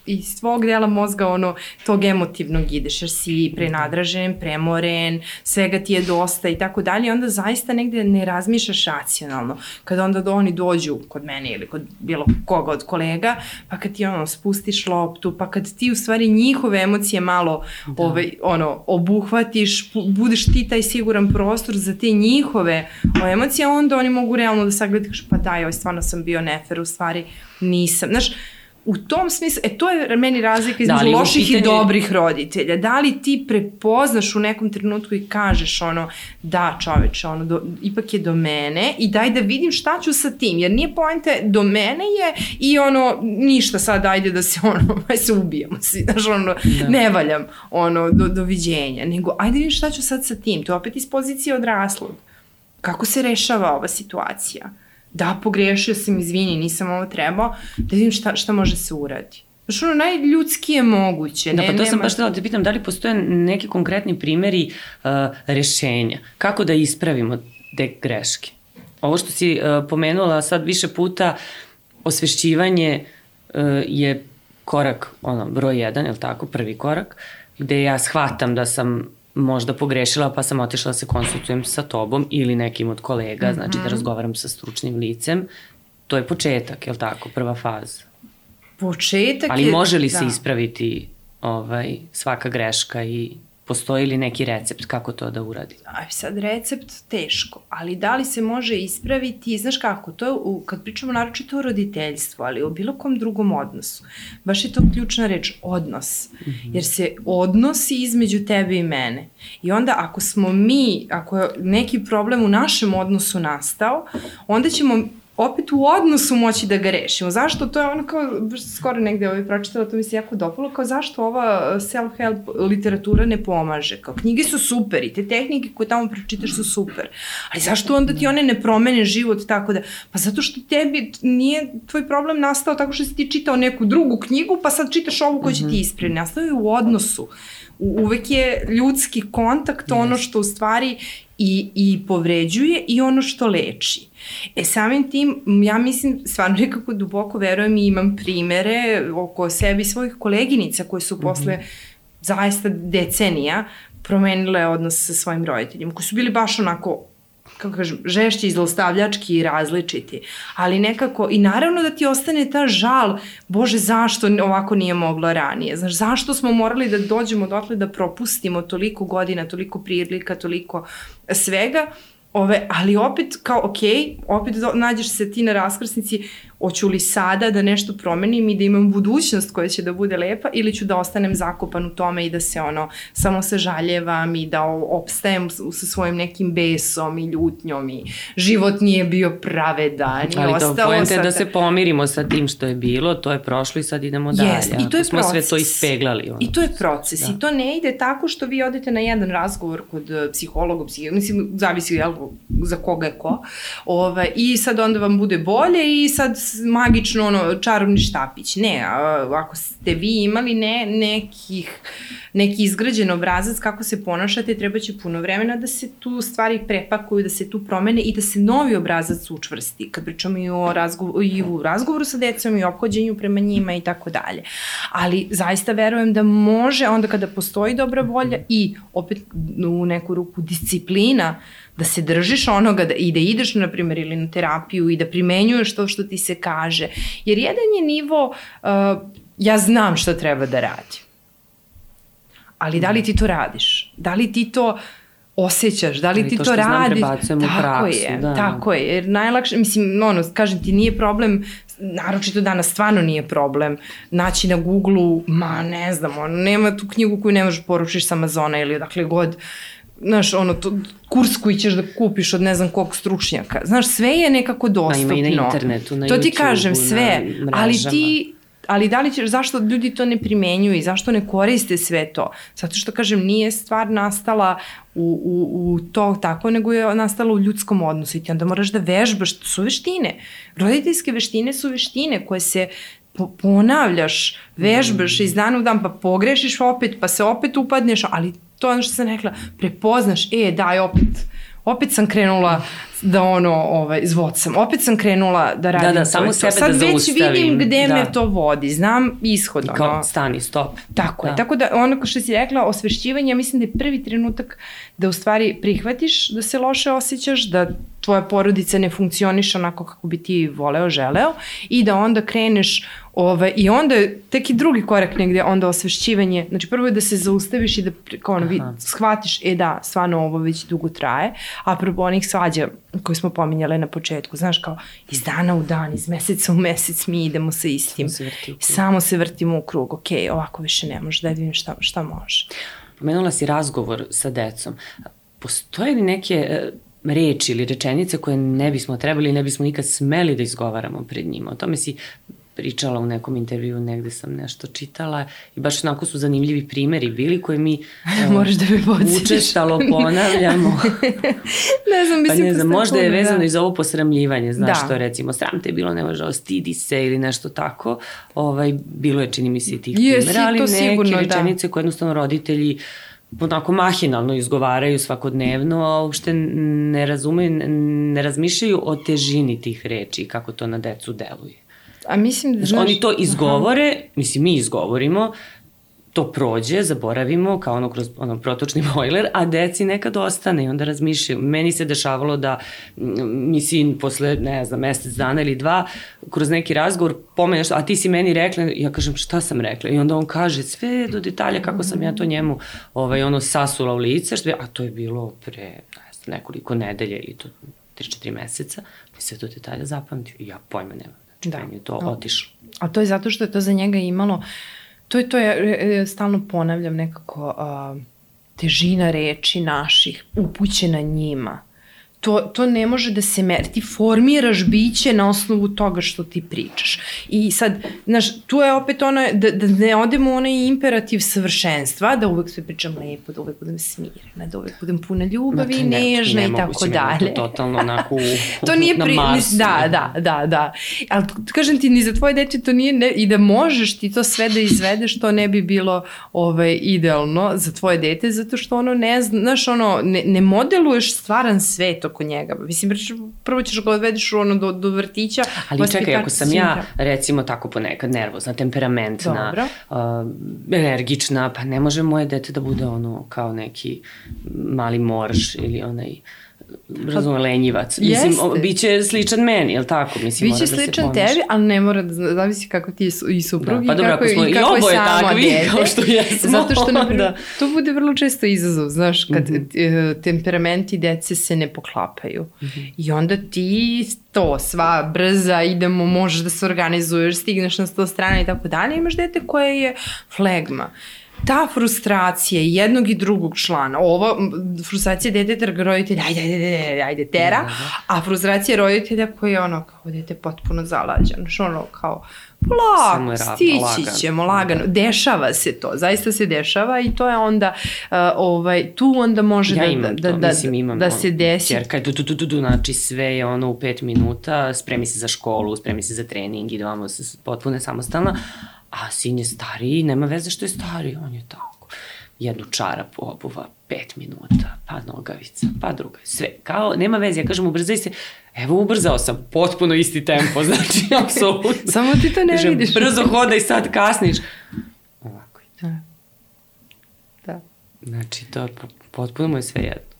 iz svog dela mozga ono, tog emotivnog ideš, jer si prenadražen, premoren, svega ti je dosta i tako dalje, onda zaista negde ne razmišljaš racionalno. Kad onda do, oni dođu kod mene ili kod bilo koga od kolega, pa kad ti ono spustiš loptu, pa kad ti u stvari njihove emocije malo da. ovaj, ono, obuhvatiš, budeš ti taj siguran prostor za te njihove emocije, onda oni mogu realno da sagledaš, pa daj, ovaj, stvarno sam bio nefer, u stvari nisam. Znaš, u tom smislu, e to je meni razlika da, između da, loših pitanje... i dobrih roditelja. Da li ti prepoznaš u nekom trenutku i kažeš ono, da čoveče, ono, do, ipak je do mene i daj da vidim šta ću sa tim, jer nije poente do mene je i ono, ništa sad, ajde da se ono, aj se ubijemo, znaš, ono, da. ne valjam, ono, do, doviđenja, nego ajde vidim šta ću sad sa tim, to je opet iz pozicije odraslog. Kako se rešava ova situacija? Da, pogrešio sam, izvini, nisam ovo trebao, da vidim šta, šta može se uradi. Znaš, ono, najljudski je moguće. Da, pa to nema... sam baš htela da pitam, da li postoje neki konkretni primeri uh, rešenja? Kako da ispravimo te greške? Ovo što si uh, pomenula sad više puta, osvešćivanje uh, je korak, ono, broj jedan, je li tako, prvi korak, gde ja shvatam da sam možda pogrešila pa sam otišla da se konsultujem sa tobom ili nekim od kolega, mm -hmm. znači da razgovaram sa stručnim licem. To je početak, je li tako, prva faza? Početak Ali je... Ali može li da. se ispraviti ovaj, svaka greška i Postoji li neki recept kako to da uradi? Aj sad recept teško, ali da li se može ispraviti, znaš kako, to je, u, kad pričamo naročito o roditeljstvu, ali o bilo kom drugom odnosu, baš je to ključna reč, odnos, mm -hmm. jer se odnosi između tebe i mene. I onda ako smo mi, ako je neki problem u našem odnosu nastao, onda ćemo opet u odnosu moći da ga rešimo. Zašto? To je ono kao, skoro negde ovaj pročitala, to mi se jako dopalo, kao zašto ova self-help literatura ne pomaže? Kao knjige su super i te tehnike koje tamo pročitaš su super, ali zašto onda ti one ne promene život tako da, pa zato što tebi nije tvoj problem nastao tako što si ti čitao neku drugu knjigu, pa sad čitaš ovu koju će ti mhm. ispraviti. Nastao je u odnosu. Uvek je ljudski kontakt yes. ono što u stvari i, i povređuje i ono što leči. E samim tim, ja mislim, stvarno nekako duboko verujem i imam primere oko sebi svojih koleginica koje su posle mm -hmm. zaista decenija promenile odnos sa svojim roditeljima, koji su bili baš onako kako kažem, žešći, izlostavljački i različiti. Ali nekako, i naravno da ti ostane ta žal, bože, zašto ovako nije moglo ranije? Znaš, zašto smo morali da dođemo dotle da propustimo toliko godina, toliko prilika, toliko svega, Ove, ali opet kao, ok, opet do, nađeš se ti na raskrsnici, hoću li sada da nešto promenim i da imam budućnost koja će da bude lepa ili ću da ostanem zakopan u tome i da se ono, samo se žaljevam i da opstajem sa svojim nekim besom i ljutnjom i život nije bio pravedan i ali ostalo. Ali to je da se pomirimo sa tim što je bilo, to je prošlo i sad idemo dalje. Jest, i to je smo proces. sve to ispeglali. Ono. I to je proces da. i to ne ide tako što vi odete na jedan razgovor kod uh, psihologa, psihologa mislim, zavisi jel, za koga je ko, ovaj, i sad onda vam bude bolje i sad magično ono, čarobni štapić. Ne, ako ste vi imali ne, nekih, neki izgrađen obrazac kako se ponašate, treba će puno vremena da se tu stvari prepakuju, da se tu promene i da se novi obrazac učvrsti. Kad pričamo i, o razgovoru, i u razgovoru sa decom i ophođenju prema njima i tako dalje. Ali zaista verujem da može onda kada postoji dobra volja i opet u neku ruku disciplina da se držiš onoga da, i da ideš, na primjer, ili na terapiju i da primenjuješ to što ti se kaže. Jer jedan je nivo, uh, ja znam šta treba da radim. Ali da li ti to radiš? Da li ti to osjećaš, da li ti to, to radiš? Tako praksu, je, da. tako je. Jer najlakše, mislim, ono, kažem ti, nije problem, naročito danas stvarno nije problem naći na Google-u, ma ne znam, ono, nema tu knjigu koju ne možeš poručiš sa Amazona ili odakle god znaš, ono, to, kurs koji ćeš da kupiš od ne znam kog stručnjaka. Znaš, sve je nekako dostupno. Ma ima i na internetu, na To ti YouTubeu, kažem, sve. ali ti ali da li ćeš, zašto ljudi to ne primenjuju i zašto ne koriste sve to? Zato što, kažem, nije stvar nastala u, u, u to tako, nego je nastala u ljudskom odnosu i ti onda moraš da vežbaš, to su veštine. Roditeljske veštine su veštine koje se po, ponavljaš, vežbaš iz dana u dan, pa pogrešiš opet, pa se opet upadneš, ali to je ono što sam rekla, prepoznaš, e, daj, opet, opet sam krenula da ono, ovaj, zvot sam, opet sam krenula da radim da, to samo to. sebe Sad da već zaustavim, vidim gde da. me to vodi, znam ishod, I ono. kao, stani, stop. Tako Da. je, tako da ono što si rekla, osvešćivanje, ja mislim da je prvi trenutak da u stvari prihvatiš da se loše osjećaš, da tvoja porodica ne funkcioniše onako kako bi ti voleo, želeo i da onda kreneš ove, i onda je tek i drugi korak negde, onda osvešćivanje, znači prvo je da se zaustaviš i da kao ono, vi, shvatiš, e da, stvarno ovo već dugo traje, a prvo onih svađa koje smo pominjale na početku, znaš kao iz dana u dan, iz meseca u mesec mi idemo sa istim, Samo se samo se vrtimo u krug, ok, ovako više ne može, da vidim šta, šta može. Pomenula si razgovor sa decom. Postoje li neke e, reči ili rečenice koje ne bismo trebali i ne bismo nikad smeli da izgovaramo pred njima? O tome si pričala u nekom intervju, negde sam nešto čitala i baš onako su zanimljivi primeri bili koje mi e, Moraš da me podsjetiš. učestalo ponavljamo. ne znam, Pa mislim ne znam, da možda je vezano da. i za ovo posramljivanje, znaš Da. što recimo, sram te je bilo, ne može, stidi se ili nešto tako. Ovaj, bilo je, čini mi se, tih Jesi, primjera, ali neke sigurno, da. rečenice koje jednostavno roditelji onako mahinalno izgovaraju svakodnevno, a uopšte ne razumeju, ne razmišljaju o težini tih reči i kako to na decu deluje. A mislim da, Znaš, oni to izgovore, mislim mi izgovorimo, to prođe, zaboravimo kao ono kroz ono protočni bojler, a deci nekad ostane i onda razmišljaju. Meni se dešavalo da mm, mi sin posle, ne znam, mesec dana ili dva, kroz neki razgovor pomene što, a ti si meni rekla, ja kažem šta sam rekla i onda on kaže sve do detalja kako sam ja to njemu ovaj, ono sasula u lice, što je, a to je bilo pre ne znam, nekoliko nedelje ili to 3-4 meseca, i sve do detalja zapamtio i ja pojma nemam. Znači, Da. meni je to otišlo. A to je zato što je to za njega imalo, to je to, ja e, stalno ponavljam nekako, a, težina reči naših, upućena njima. To, to ne može da se meri. Ti formiraš biće na osnovu toga što ti pričaš. I sad, znaš, tu je opet ono, da, da ne odemo u onaj imperativ savršenstva, da uvek sve pričam lepo, da uvek budem smirena, da uvek budem puna ljubavi, je ne- nežna i tako dalje. To totalno onako u, to nije na pri... Marsu. Da, da, da, da. Ali kažem ti, ni za tvoje dete to nije, ne, i da možeš ti to sve da izvedeš, to ne bi bilo ovaj, idealno za tvoje dete, zato što ono ne zna, znaš, ono, ne, ne modeluješ stvaran svet oko njega. Mislim, prvo ćeš ga odvedeš ono do, do vrtića. Ali čekaj, ako sam ja, recimo, tako ponekad nervozna, temperamentna, Dobro. uh, energična, pa ne može moje dete da bude ono kao neki mali morš ili onaj razume, lenjivac. Mislim, o, biće sličan meni, jel tako? Mislim, Biće da sličan ponaša. tebi, ali ne mora da zavisi kako ti su, i suprug Da, pa i dobro, kako, ako smo i kako je samo takvi, dete. kao što jesmo, Zato što, na primjer, onda- to bude vrlo često izazov, znaš, kad mm. -hmm. temperamenti dece se ne poklapaju. Mm. -hmm. I onda ti to, sva brza, idemo, možeš da se organizuješ, stigneš na sto strana i tako dalje, imaš dete koje je flegma ta frustracija jednog i drugog člana, ovo m, frustracija deteta jer ga roditelj, ajde, ajde, ajde, ajde, tera, a frustracija roditelja koji je ono, kao dete potpuno zalađano, što ono, kao, polako, stići lagano. ćemo, lagano, dešava se to, zaista se dešava i to je onda, uh, ovaj, tu onda može Ja da, imam da, to, da, mislim imam da ono, se desi. Čerka je tu, tu, tu, tu, tu, znači sve je ono u pet minuta, spremi se za školu, spremi se za trening, ide vamo s- potpuno je samostalna, a sin je stariji, nema veze što je stariji, on je tako. Jednu čarapu obuva, pet minuta, pa nogavica, pa druga, sve. Kao, nema veze, ja kažem ubrzaj se, evo ubrzao sam, potpuno isti tempo, znači, apsolutno. Samo ti to ne Kažem, vidiš. Brzo hodaj, sad kasniš. Ovako ide. Da. Znači, to je po- potpuno mu je sve jedno.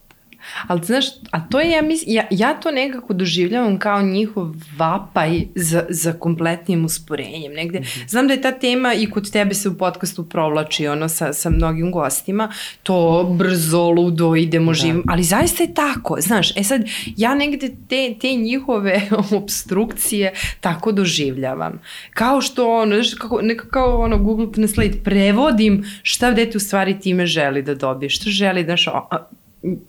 Ali znaš, a to je, ja, mis, ja, ja to nekako doživljavam kao njihov vapaj za, za kompletnim usporenjem. Negde, mm -hmm. Znam da je ta tema i kod tebe se u podcastu provlači ono sa, sa mnogim gostima, to brzo, ludo, idemo da. živim, ali zaista je tako, znaš, e sad, ja negde te, te njihove obstrukcije tako doživljavam. Kao što ono, znaš, kako, nekako kao ono Google Translate, prevodim šta dete u stvari time želi da dobije, šta želi, znaš, a,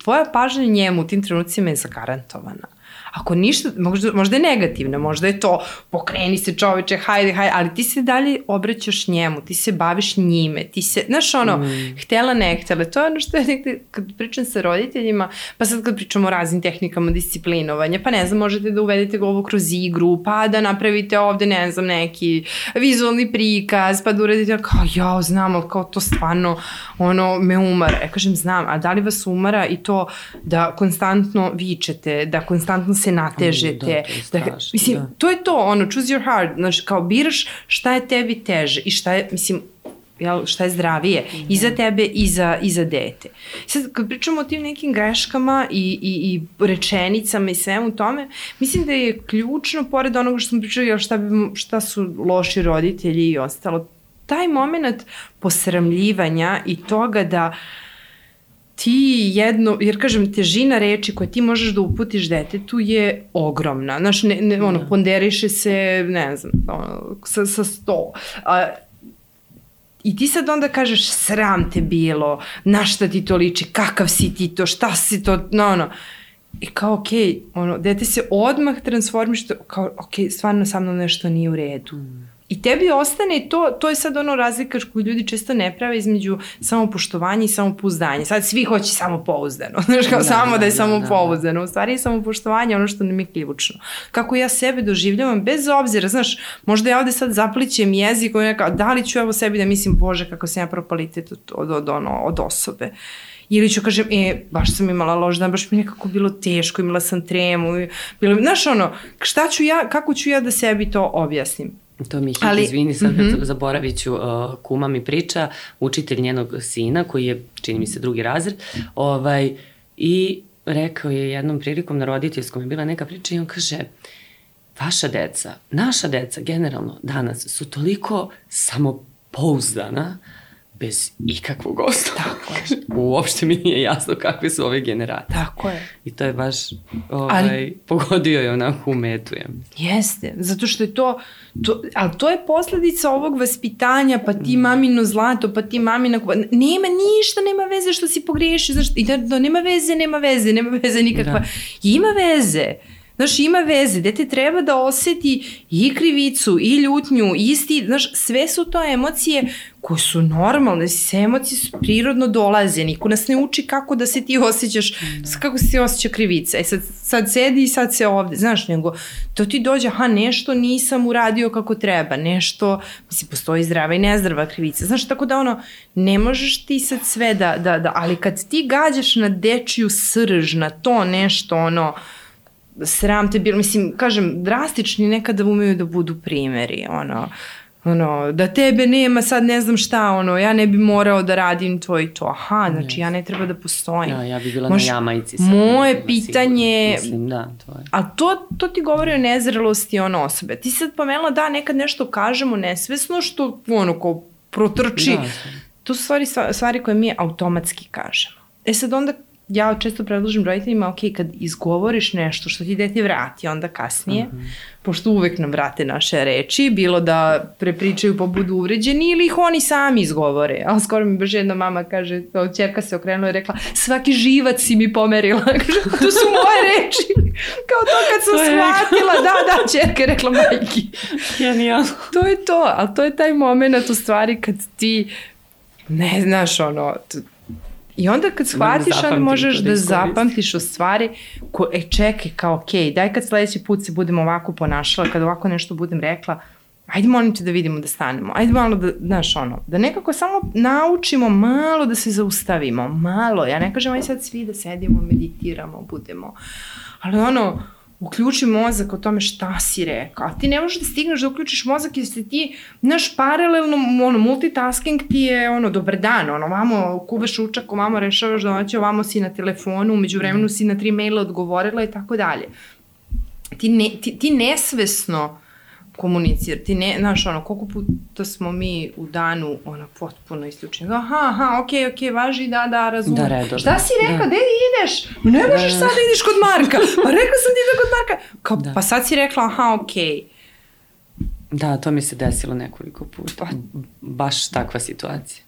tvoja pažnja njemu u tim trenucima je zagarantovana. Ako ništa, možda, možda je negativna, možda je to pokreni se čoveče, hajde, hajde, ali ti se dalje obraćaš njemu, ti se baviš njime, ti se, znaš ono, mm. htela ne htela, to je ono što je nekde, kad pričam sa roditeljima, pa sad kad pričamo o raznim tehnikama disciplinovanja, pa ne znam, možete da uvedete ovo kroz igru, pa da napravite ovde, ne znam, neki vizualni prikaz, pa da uradite kao, ja, znam, ali kao to stvarno, ono, me umara. E, kažem, znam, a da li vas umara i to da konstantno vičete, da konstantno se natežete. Da, to je strašno, da, mislim, da. to je to, ono, choose your heart, znači, kao biraš šta je tebi teže i šta je, mislim, jel, šta je zdravije mm -hmm. i za tebe i za, i za dete. Sad, kad pričamo o tim nekim greškama i, i, i rečenicama i svemu tome, mislim da je ključno, pored onoga što smo pričali, jel, šta, bi, šta su loši roditelji i ostalo, taj moment posramljivanja i toga da uh, ti jedno, jer kažem, težina reči koje ti možeš da uputiš detetu je ogromna. Znaš, ne, ne, ono, da. ponderiše se, ne znam, ono, sa, sa sto. A, I ti sad onda kažeš, sram te bilo, na šta ti to liči, kakav si ti to, šta si to, no, ono. I kao, okej, okay, ono, dete se odmah transformiš, kao, okej, okay, stvarno sa mnom nešto nije u redu. Mm. I tebi ostane to, to je sad ono razlika koju ljudi često ne prave između samopoštovanja i samopouzdanja. Sad svi hoće samopouzdano, znaš kao da, samo da, da je da, samopouzdano. Da, da. U stvari je samopoštovanje ono što nam je ključno. Kako ja sebe doživljavam, bez obzira, znaš, možda ja ovde sad zaplićem jezik, neka, da li ću evo sebi da mislim, bože, kako sam ja propalitet od, od, od, ono, od osobe. Ili ću kažem, e, baš sam imala loš dan, baš mi nekako bilo teško, imala sam tremu. Bilo, znaš ono, šta ću ja, kako ću ja da sebi to objasnim? To mi hit, Ali, izvini, sad mm -hmm. zaboravit ću, uh, kuma mi priča, učitelj njenog sina, koji je, čini mi se, drugi razred, ovaj, i rekao je jednom prilikom na roditeljskom je bila neka priča i on kaže, vaša deca, naša deca generalno danas su toliko samopouzdana, bez ikakvog osnova. Tako je. Uopšte mi nije jasno kakve su ove generacije. Tako je. I to je baš ovaj, ali, pogodio je onako u metu. Ja. Jeste, zato što je to, to, ali to je posledica ovog vaspitanja, pa ti mamino zlato, pa ti mamina, nema ništa, nema veze što si pogrešio, zašto, i da, da, nema veze, nema veze, nema veze nikakva. Da. Ima veze. Znaš, ima veze, dete treba da oseti i krivicu, i ljutnju, i isti, znaš, sve su to emocije koje su normalne, sve emocije su prirodno dolaze, niko nas ne uči kako da se ti osjećaš, da. kako se ti osjeća krivica. E sad, sad sedi i sad se ovde, znaš, nego to ti dođe, aha, nešto nisam uradio kako treba, nešto, mislim, postoji zdrava i nezdrava krivica. Znaš, tako da ono, ne možeš ti sad sve da, da, da, ali kad ti gađaš na dečiju srž, na to nešto, ono, sram te bilo, mislim, kažem, drastični nekada umeju da budu primeri, ono, ono, da tebe nema sad ne znam šta, ono, ja ne bi morao da radim to i to. Aha, znači ja ne treba da postojim. Ja, ja bi bila Moš, na jamajci. Sad, moje pitanje... Sigurno. Mislim, da, to je. A to, to ti govori o nezrelosti ono osobe. Ti sad pomenula da nekad nešto kažemo nesvesno što, ono, ko protrči. Da, to su stvari, stvari koje mi automatski kažemo. E sad onda ja često predložim roditeljima, ok, kad izgovoriš nešto što ti dete vrati onda kasnije, uh mhm. -huh. pošto uvek nam vrate naše reči, bilo da prepričaju pa budu uvređeni ili ih oni sami izgovore. Ali skoro mi baš jedna mama kaže, čerka se okrenula i rekla, svaki živac si mi pomerila. to su moje reči. Kao to kad sam to shvatila, da, da, čerka je rekla majki. Genijalno. to je to, ali to je taj moment u stvari kad ti ne znaš ono, I onda kad shvatiš, onda možeš da, da zapamtiš u stvari, ko, e čekaj, kao ok, daj kad sledeći put se budemo ovako ponašala, kad ovako nešto budem rekla, ajde molim te da vidimo da stanemo, ajde malo da, znaš ono, da nekako samo naučimo malo da se zaustavimo, malo, ja ne kažem aj sad svi da sedimo, meditiramo, budemo, ali ono, uključi mozak o tome šta si rekao. A ti ne možeš da stigneš da uključiš mozak jer se ti, naš paralelno, ono, multitasking ti je, ono, dobar dan, ono, vamo kuvaš učak, vamo rešavaš domaće, vamo si na telefonu, umeđu vremenu si na tri maila odgovorila i tako dalje. Ti, ne, ti, ti nesvesno komunicirati. Ne, znaš, ono, koliko puta smo mi u danu, ono, potpuno isključeni. Aha, aha, okej, okay, okej, okay, važi, da, da, razumem. Da, redovno. Šta si rekao, da. gde ideš? Ne možeš da. sad da ideš kod Marka. Pa rekla sam ti da kod Marka. Kao, da. Pa sad si rekla, aha, okej. Okay. Da, to mi se desilo nekoliko puta. Pa. Baš takva situacija.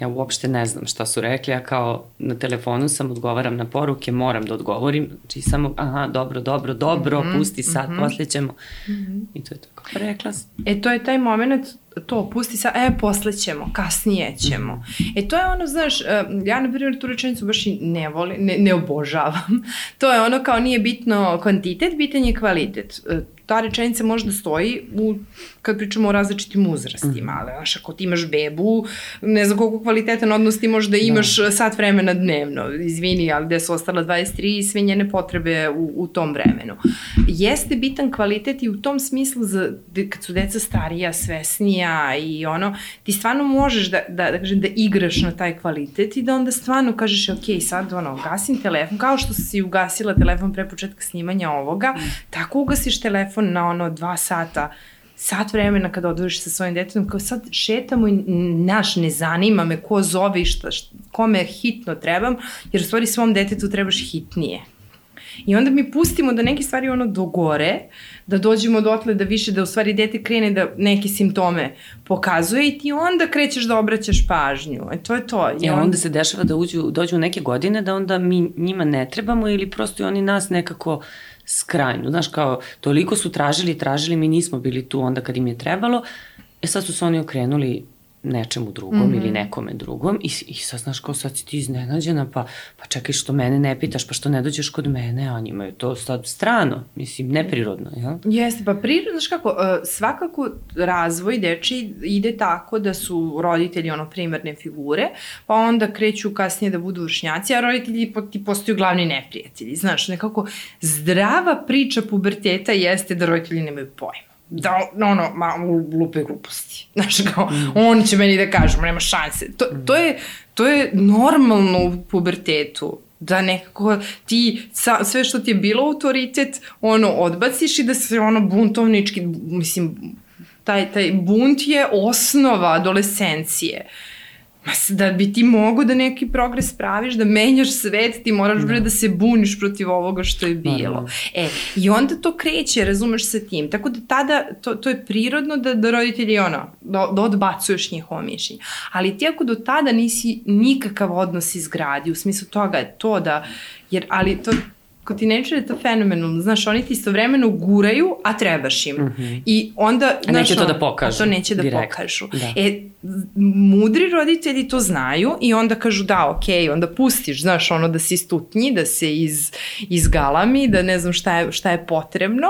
Ja uopšte ne znam šta su rekli, ja kao na telefonu sam, odgovaram na poruke, moram da odgovorim, znači samo, aha, dobro, dobro, dobro, mm -hmm, pusti sad, mm -hmm. posle ćemo. Mm -hmm. I to je tako. Pa rekla sam. E, to je taj moment, to, pusti sad, e, posle ćemo, kasnije ćemo. Mm -hmm. E, to je ono, znaš, e, ja, na primjer, tu rečenicu baš i ne volim, ne, ne obožavam. to je ono kao nije bitno kvantitet, bitan je kvalitet e, ta rečenica možda stoji u, kad pričamo o različitim uzrastima, mm. ali znaš, ako ti imaš bebu, ne znam koliko kvalitetan odnos ti možda imaš da. sat vremena dnevno, izvini, ali gde su ostala 23 i sve njene potrebe u, u tom vremenu. Jeste bitan kvalitet i u tom smislu za, kad su deca starija, svesnija i ono, ti stvarno možeš da, da, da, kažem, da igraš na taj kvalitet i da onda stvarno kažeš, ok, sad ono, gasim telefon, kao što si ugasila telefon pre početka snimanja ovoga, mm. tako ugasiš telefon telefon na ono dva sata, sat vremena kada odvojiš sa svojim detetom, kao sad šetamo i naš ne zanima me ko zove i šta, šta, kome hitno trebam, jer u stvari svom detetu trebaš hitnije. I onda mi pustimo da neke stvari ono dogore, da dođemo dotle da više da u stvari dete krene da neke simptome pokazuje i ti onda krećeš da obraćaš pažnju. E to je to. I onda... onda se dešava da uđu, dođu neke godine da onda mi njima ne trebamo ili prosto i oni nas nekako skrajnu. Znaš, kao, toliko su tražili, tražili, mi nismo bili tu onda kad im je trebalo, e sad su se oni okrenuli nečemu drugom mm -hmm. ili nekome drugom i, i sad znaš kao sad si ti iznenađena pa, pa čekaj što mene ne pitaš pa što ne dođeš kod mene a njima je to sad strano mislim neprirodno ja? Jeste pa prirodno znaš kako uh, svakako razvoj deči ide tako da su roditelji ono primarne figure pa onda kreću kasnije da budu vršnjaci a roditelji ti postaju glavni neprijatelji znaš nekako zdrava priča puberteta jeste da roditelji nemaju pojma da, ono, ma, lupe gluposti. Znaš, kao, mm. on će meni da kažu, nema šanse. To, to, je, to je normalno u pubertetu da nekako ti sa, sve što ti je bilo autoritet ono odbaciš i da se ono buntovnički mislim taj, taj bunt je osnova adolescencije uh, da bi ti mogo da neki progres praviš, da menjaš svet, ti moraš da. da se buniš protiv ovoga što je bilo. Da, E, i onda to kreće, razumeš sa tim. Tako da tada, to, to je prirodno da, da roditelji, ono, da, da odbacuješ njihovo mišljenje. Ali ti ako do tada nisi nikakav odnos izgradi, u smislu toga je to da, jer, ali to, kod tinejdžera je to fenomenalno. Znaš, oni ti istovremeno guraju, a trebaš im. Mm -hmm. I onda... A neće to da pokažu. To neće da direkt. pokažu. Da. E, mudri roditelji to znaju i onda kažu da, ok, onda pustiš, znaš, ono da se istutnji, da se iz, izgalami, da ne znam šta je, šta je potrebno,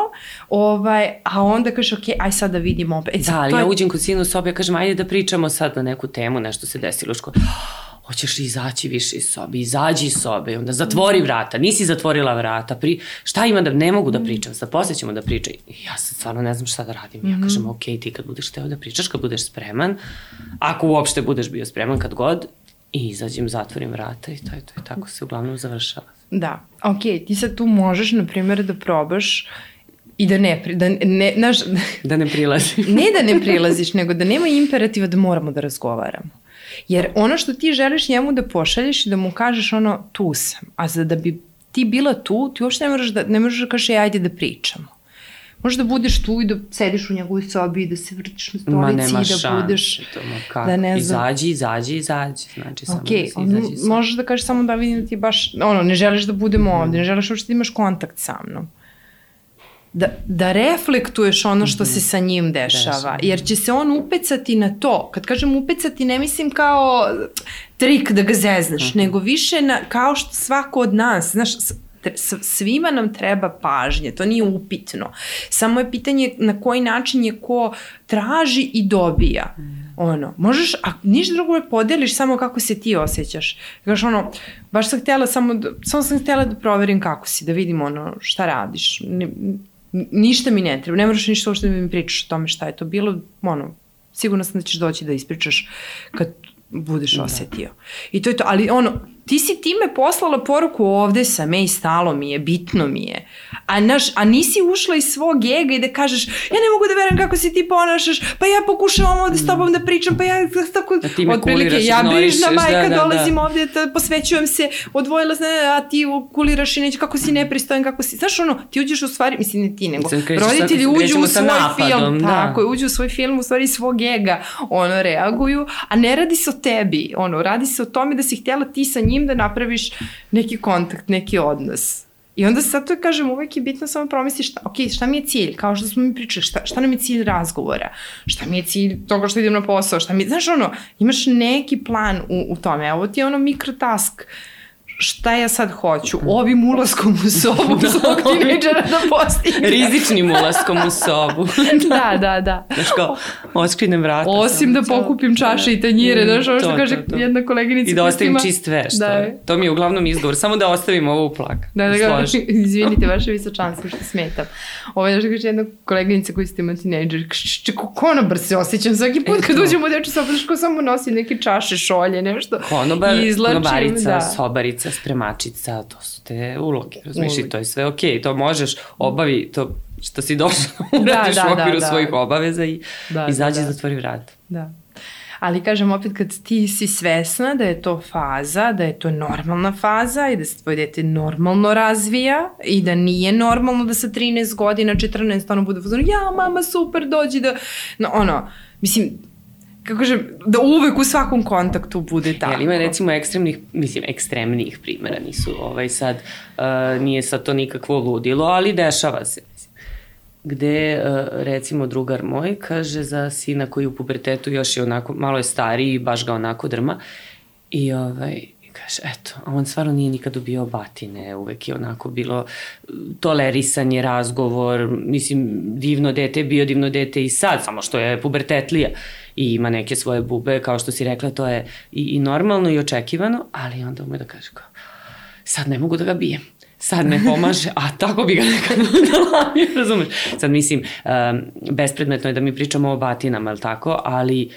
ovaj, a onda kažeš, ok, aj sad da vidimo opet. E, da, ali ja uđem kod sinu u sobi, ja kažem, ajde da pričamo sad na neku temu, nešto se desilo u školi hoćeš li izaći više iz sobe, izađi iz sobe, onda zatvori vrata, nisi zatvorila vrata, pri, šta ima da, ne mogu da pričam, sad posle ćemo da pričam. Ja sad stvarno ne znam šta da radim. Ja mhm. kažem, ok, ti kad budeš teo da pričaš, kad budeš spreman, ako uopšte budeš bio spreman, kad god, i izađem, zatvorim vrata i to je to. I tako se uglavnom završava. Da, ok, ti sad tu možeš, na primjer, da probaš i da ne, da ne, naš, da ne prilaziš. ne da ne prilaziš, nego da nema imperativa da moramo da razgovaramo. Jer ono što ti želiš njemu da pošalješ i da mu kažeš ono tu sam, a za da bi ti bila tu, ti uopšte ne možeš da, ne možeš da kažeš ajde da pričamo. Možeš da budeš tu i da sediš u njegovoj sobi i da se vrtiš na stolici i da šan, budeš... Kako? Da ne znam. Izađi, izađi, izađi. Znači, samo okay, da izađi. Možeš da kažeš samo da vidim da ti baš, ono, ne želiš da budemo ovde, ne želiš uopšte da imaš kontakt sa mnom da, da reflektuješ ono što mm -hmm. se sa njim dešava. Jer će se on upecati na to. Kad kažem upecati, ne mislim kao trik da ga zezneš, mm -hmm. nego više na, kao što svako od nas, znaš, svima nam treba pažnje, to nije upitno. Samo je pitanje na koji način je ko traži i dobija. Mm. Ono, možeš, a ništa drugo ne podeliš samo kako se ti osjećaš. Kažeš ono, baš sam htjela samo, da, samo sam htjela da proverim kako si, da vidim ono šta radiš. Ne, ništa mi ne treba, ne moraš ništa uopšte da mi pričaš o tome šta je to bilo, ono, sigurno sam da ćeš doći da ispričaš kad budeš da. osetio. I to je to, ali ono, ti si time poslala poruku ovde sam, ej, stalo mi je, bitno mi je. A, naš, a nisi ušla iz svog ega i da kažeš, ja ne mogu da verujem kako se ti ponašaš, pa ja pokušavam ovde s tobom da pričam, pa ja tako, Da ti me otprilike, ja brižna majka, da, da, dolazim da. ovde, da, posvećujem se, odvojila se, a ti kuliraš i neće, kako si nepristojan, kako si, znaš ono, ti uđeš u stvari, mislim ne ti, nego Mislim, krećeš sad- roditelji uđu u sa svoj napadom, film, da. tako je, uđu u svoj film, u stvari svog ega, ono, reaguju, a ne radi se o tebi, ono, radi se o tome da si htjela ti sa njim da napraviš neki kontakt, neki odnos. I onda sad to kažem, uvek je bitno samo promisliš šta, ok, šta mi je cilj, kao što smo mi pričali, šta, šta nam je cilj razgovora, šta mi je cilj toga što idem na posao, šta mi, znaš ono, imaš neki plan u, u tome, evo ti je ono mikrotask, šta ja sad hoću, ovim ulaskom u sobu svog tinejdžera da postignem. Rizičnim ulaskom u sobu. da, da, da. Znaš kao, oskrenem vrata. Osim da pokupim čaše i tanjire, Mm, znaš ono što to, kaže to, to. jedna koleginica. I da ostavim ima- čist veš. Da. Da. To mi je uglavnom izgovor. Samo da ostavim ovo u plak. Da, da, ga, Složi. izvinite, vaše visočanstvo što smetam. Ovo je, znaš, kaže jedna koleginica koja ste ima tinejdžer, čeko, konobar se osjećam svaki put E, kad uđem u dečju sobu, samo nosi neke čaše, šolje, nešto. Konobar, I izvlačim, konobarica, da. sobarica, spremačica, to su te uloge, razumiješ, i to je sve okej, to možeš, obavi to što si došla, uradiš da, u okviru da, da. svojih obaveza i Da, izađi da, da. zatvori vrat. Da. Ali kažem opet kad ti si svesna da je to faza, da je to normalna faza i da se tvoje dete normalno razvija i da nije normalno da sa 13 godina, 14 ono bude fazon, ja mama super dođi da, no, ono, mislim, kako kažem, da uvek u svakom kontaktu bude tako. Jel ima recimo ekstremnih, mislim, ekstremnijih primjera, nisu ovaj sad, uh, nije sad to nikakvo ludilo, ali dešava se. mislim. Gde, uh, recimo, drugar moj kaže za sina koji u pubertetu još je onako, malo je stariji i baš ga onako drma i ovaj, kaže, eto, a on stvarno nije nikad dobio batine, uvek je onako bilo uh, tolerisanje, razgovor, mislim, divno dete, je bio divno dete i sad, samo što je pubertetlija i ima neke svoje bube, kao što si rekla, to je i, i normalno i očekivano, ali onda ume da kaže kao, sad ne mogu da ga bijem sad ne pomaže, a tako bi ga nekad udala, razumeš? Sad mislim, um, bespredmetno je da mi pričamo o batinama, ali tako, ali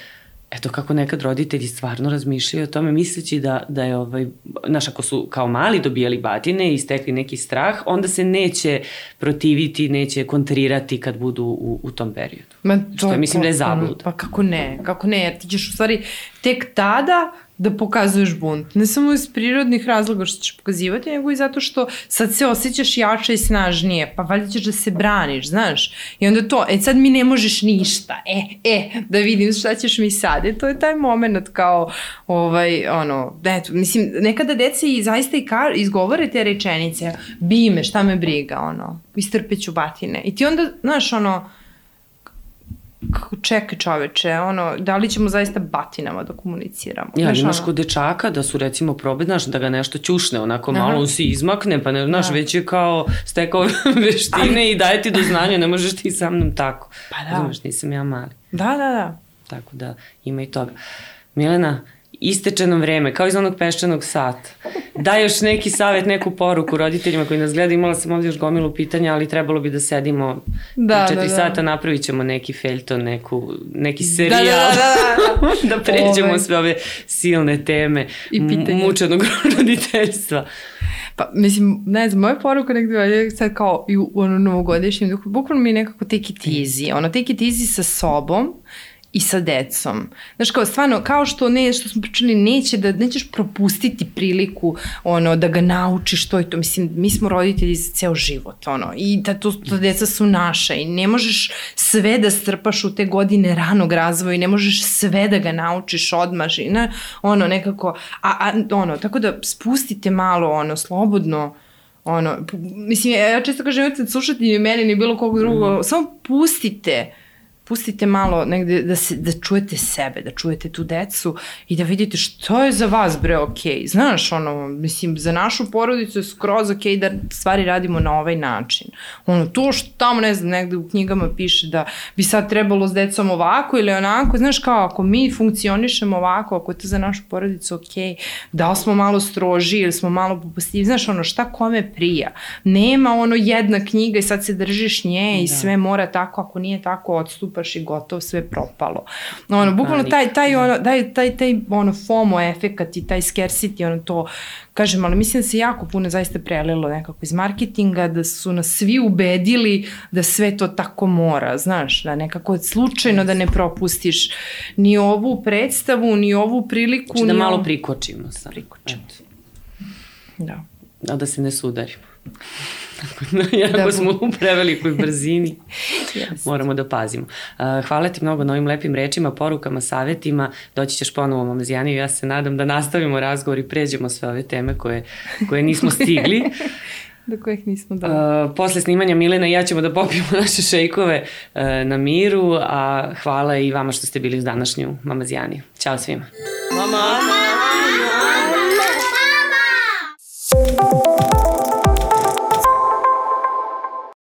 eto kako nekad roditelji stvarno razmišljaju o tome misleći da, da je ovaj, znaš, ako su kao mali dobijali batine i stekli neki strah, onda se neće protiviti, neće kontrirati kad budu u, u tom periodu. Ma, Što je, mislim da je zabluda. Pa kako ne, kako ne, jer ti ćeš u stvari tek tada da pokazuješ bunt. Ne samo iz prirodnih razloga što ćeš pokazivati, nego i zato što sad se osjećaš jače i snažnije, pa valjda ćeš da se braniš, znaš. I onda to, e sad mi ne možeš ništa, e, e, da vidim šta ćeš mi sad. E, to je taj moment kao, ovaj, ono, eto, mislim, nekada deca i zaista i ka, izgovore te rečenice, bi me, šta me briga, ono, istrpeću batine. I ti onda, znaš, ono, čekaj čoveče, ono, da li ćemo zaista batinama da komuniciramo? Ja, Znaš, imaš ono, kod dečaka da su recimo probe, znaš, da ga nešto ćušne, onako Aha. malo on se izmakne, pa ne, znaš, Da. već je kao stekao veštine i daje ti do znanja, ne možeš ti sa mnom tako. Pa da. Razumeš, nisam ja mali. Da, da, da. Tako da, ima i toga. Milena, isteče nam vreme, kao iz onog peščanog sata. Daj još neki savjet, neku poruku roditeljima koji nas gledaju. Imala sam ovdje još gomilu pitanja, ali trebalo bi da sedimo Da, četiri da, da. sata, napravit ćemo neki feljton, neku, neki serijal. Da, da, da, da, da pređemo Ovaj. sve ove silne teme I mučenog roditeljstva. Pa, mislim, ne znam, moja poruka negde je sad kao i u ono novogodišnjem duhu, bukvalno mi je nekako take it easy. Ono, take it easy sa sobom i sa decom. Znaš, kao stvarno, kao što ne, što smo pričali, neće da, nećeš propustiti priliku, ono, da ga naučiš to i to. Mislim, mi smo roditelji za ceo život, ono, i da to, to deca su naša i ne možeš sve da strpaš u te godine ranog razvoja i ne možeš sve da ga naučiš odmah i ne, ono, nekako, a, a, ono, tako da spustite malo, ono, slobodno, ono, mislim, ja ja često kažem, nemojte slušati ni mene, ni bilo kog drugog, samo pustite, pustite malo negde da, se, da čujete sebe, da čujete tu decu i da vidite što je za vas bre okej. Znaš, ono, mislim, za našu porodicu je skroz okej da stvari radimo na ovaj način. Ono, to što tamo, ne znam, negde u knjigama piše da bi sad trebalo s decom ovako ili onako, znaš kao, ako mi funkcionišemo ovako, ako je to za našu porodicu okej, da li smo malo stroži ili smo malo popustljivi, znaš, ono, šta kome prija. Nema ono jedna knjiga i sad se držiš nje i Da. sve mora tako, ako nije tako, odstupaš natrpaš i gotovo sve propalo. Ono, bukvalno taj, taj, ono, taj, taj, taj ono FOMO efekat i taj scarcity, ono to, kažem, ali mislim da se jako puno zaista prelilo nekako iz marketinga, da su nas svi ubedili da sve to tako mora, znaš, da nekako slučajno da ne propustiš ni ovu predstavu, ni ovu priliku. Znači da ni malo ovo... prikočimo sad. Prikočimo. Da. A da se ne sudarimo. Iako da, smo u prevelikoj brzini, yes. moramo da pazimo. Hvala ti mnogo na ovim lepim rečima, porukama, savetima. Doći ćeš ponovo u Mamezijaniju. Ja se nadam da nastavimo razgovor i pređemo sve ove teme koje, koje nismo stigli. do kojih nismo da. Uh, posle snimanja Milena i ja ćemo da popijemo naše šejkove uh, na miru, a hvala i vama što ste bili uz današnju Mamazijaniju. Ćao svima. Mama! Mama!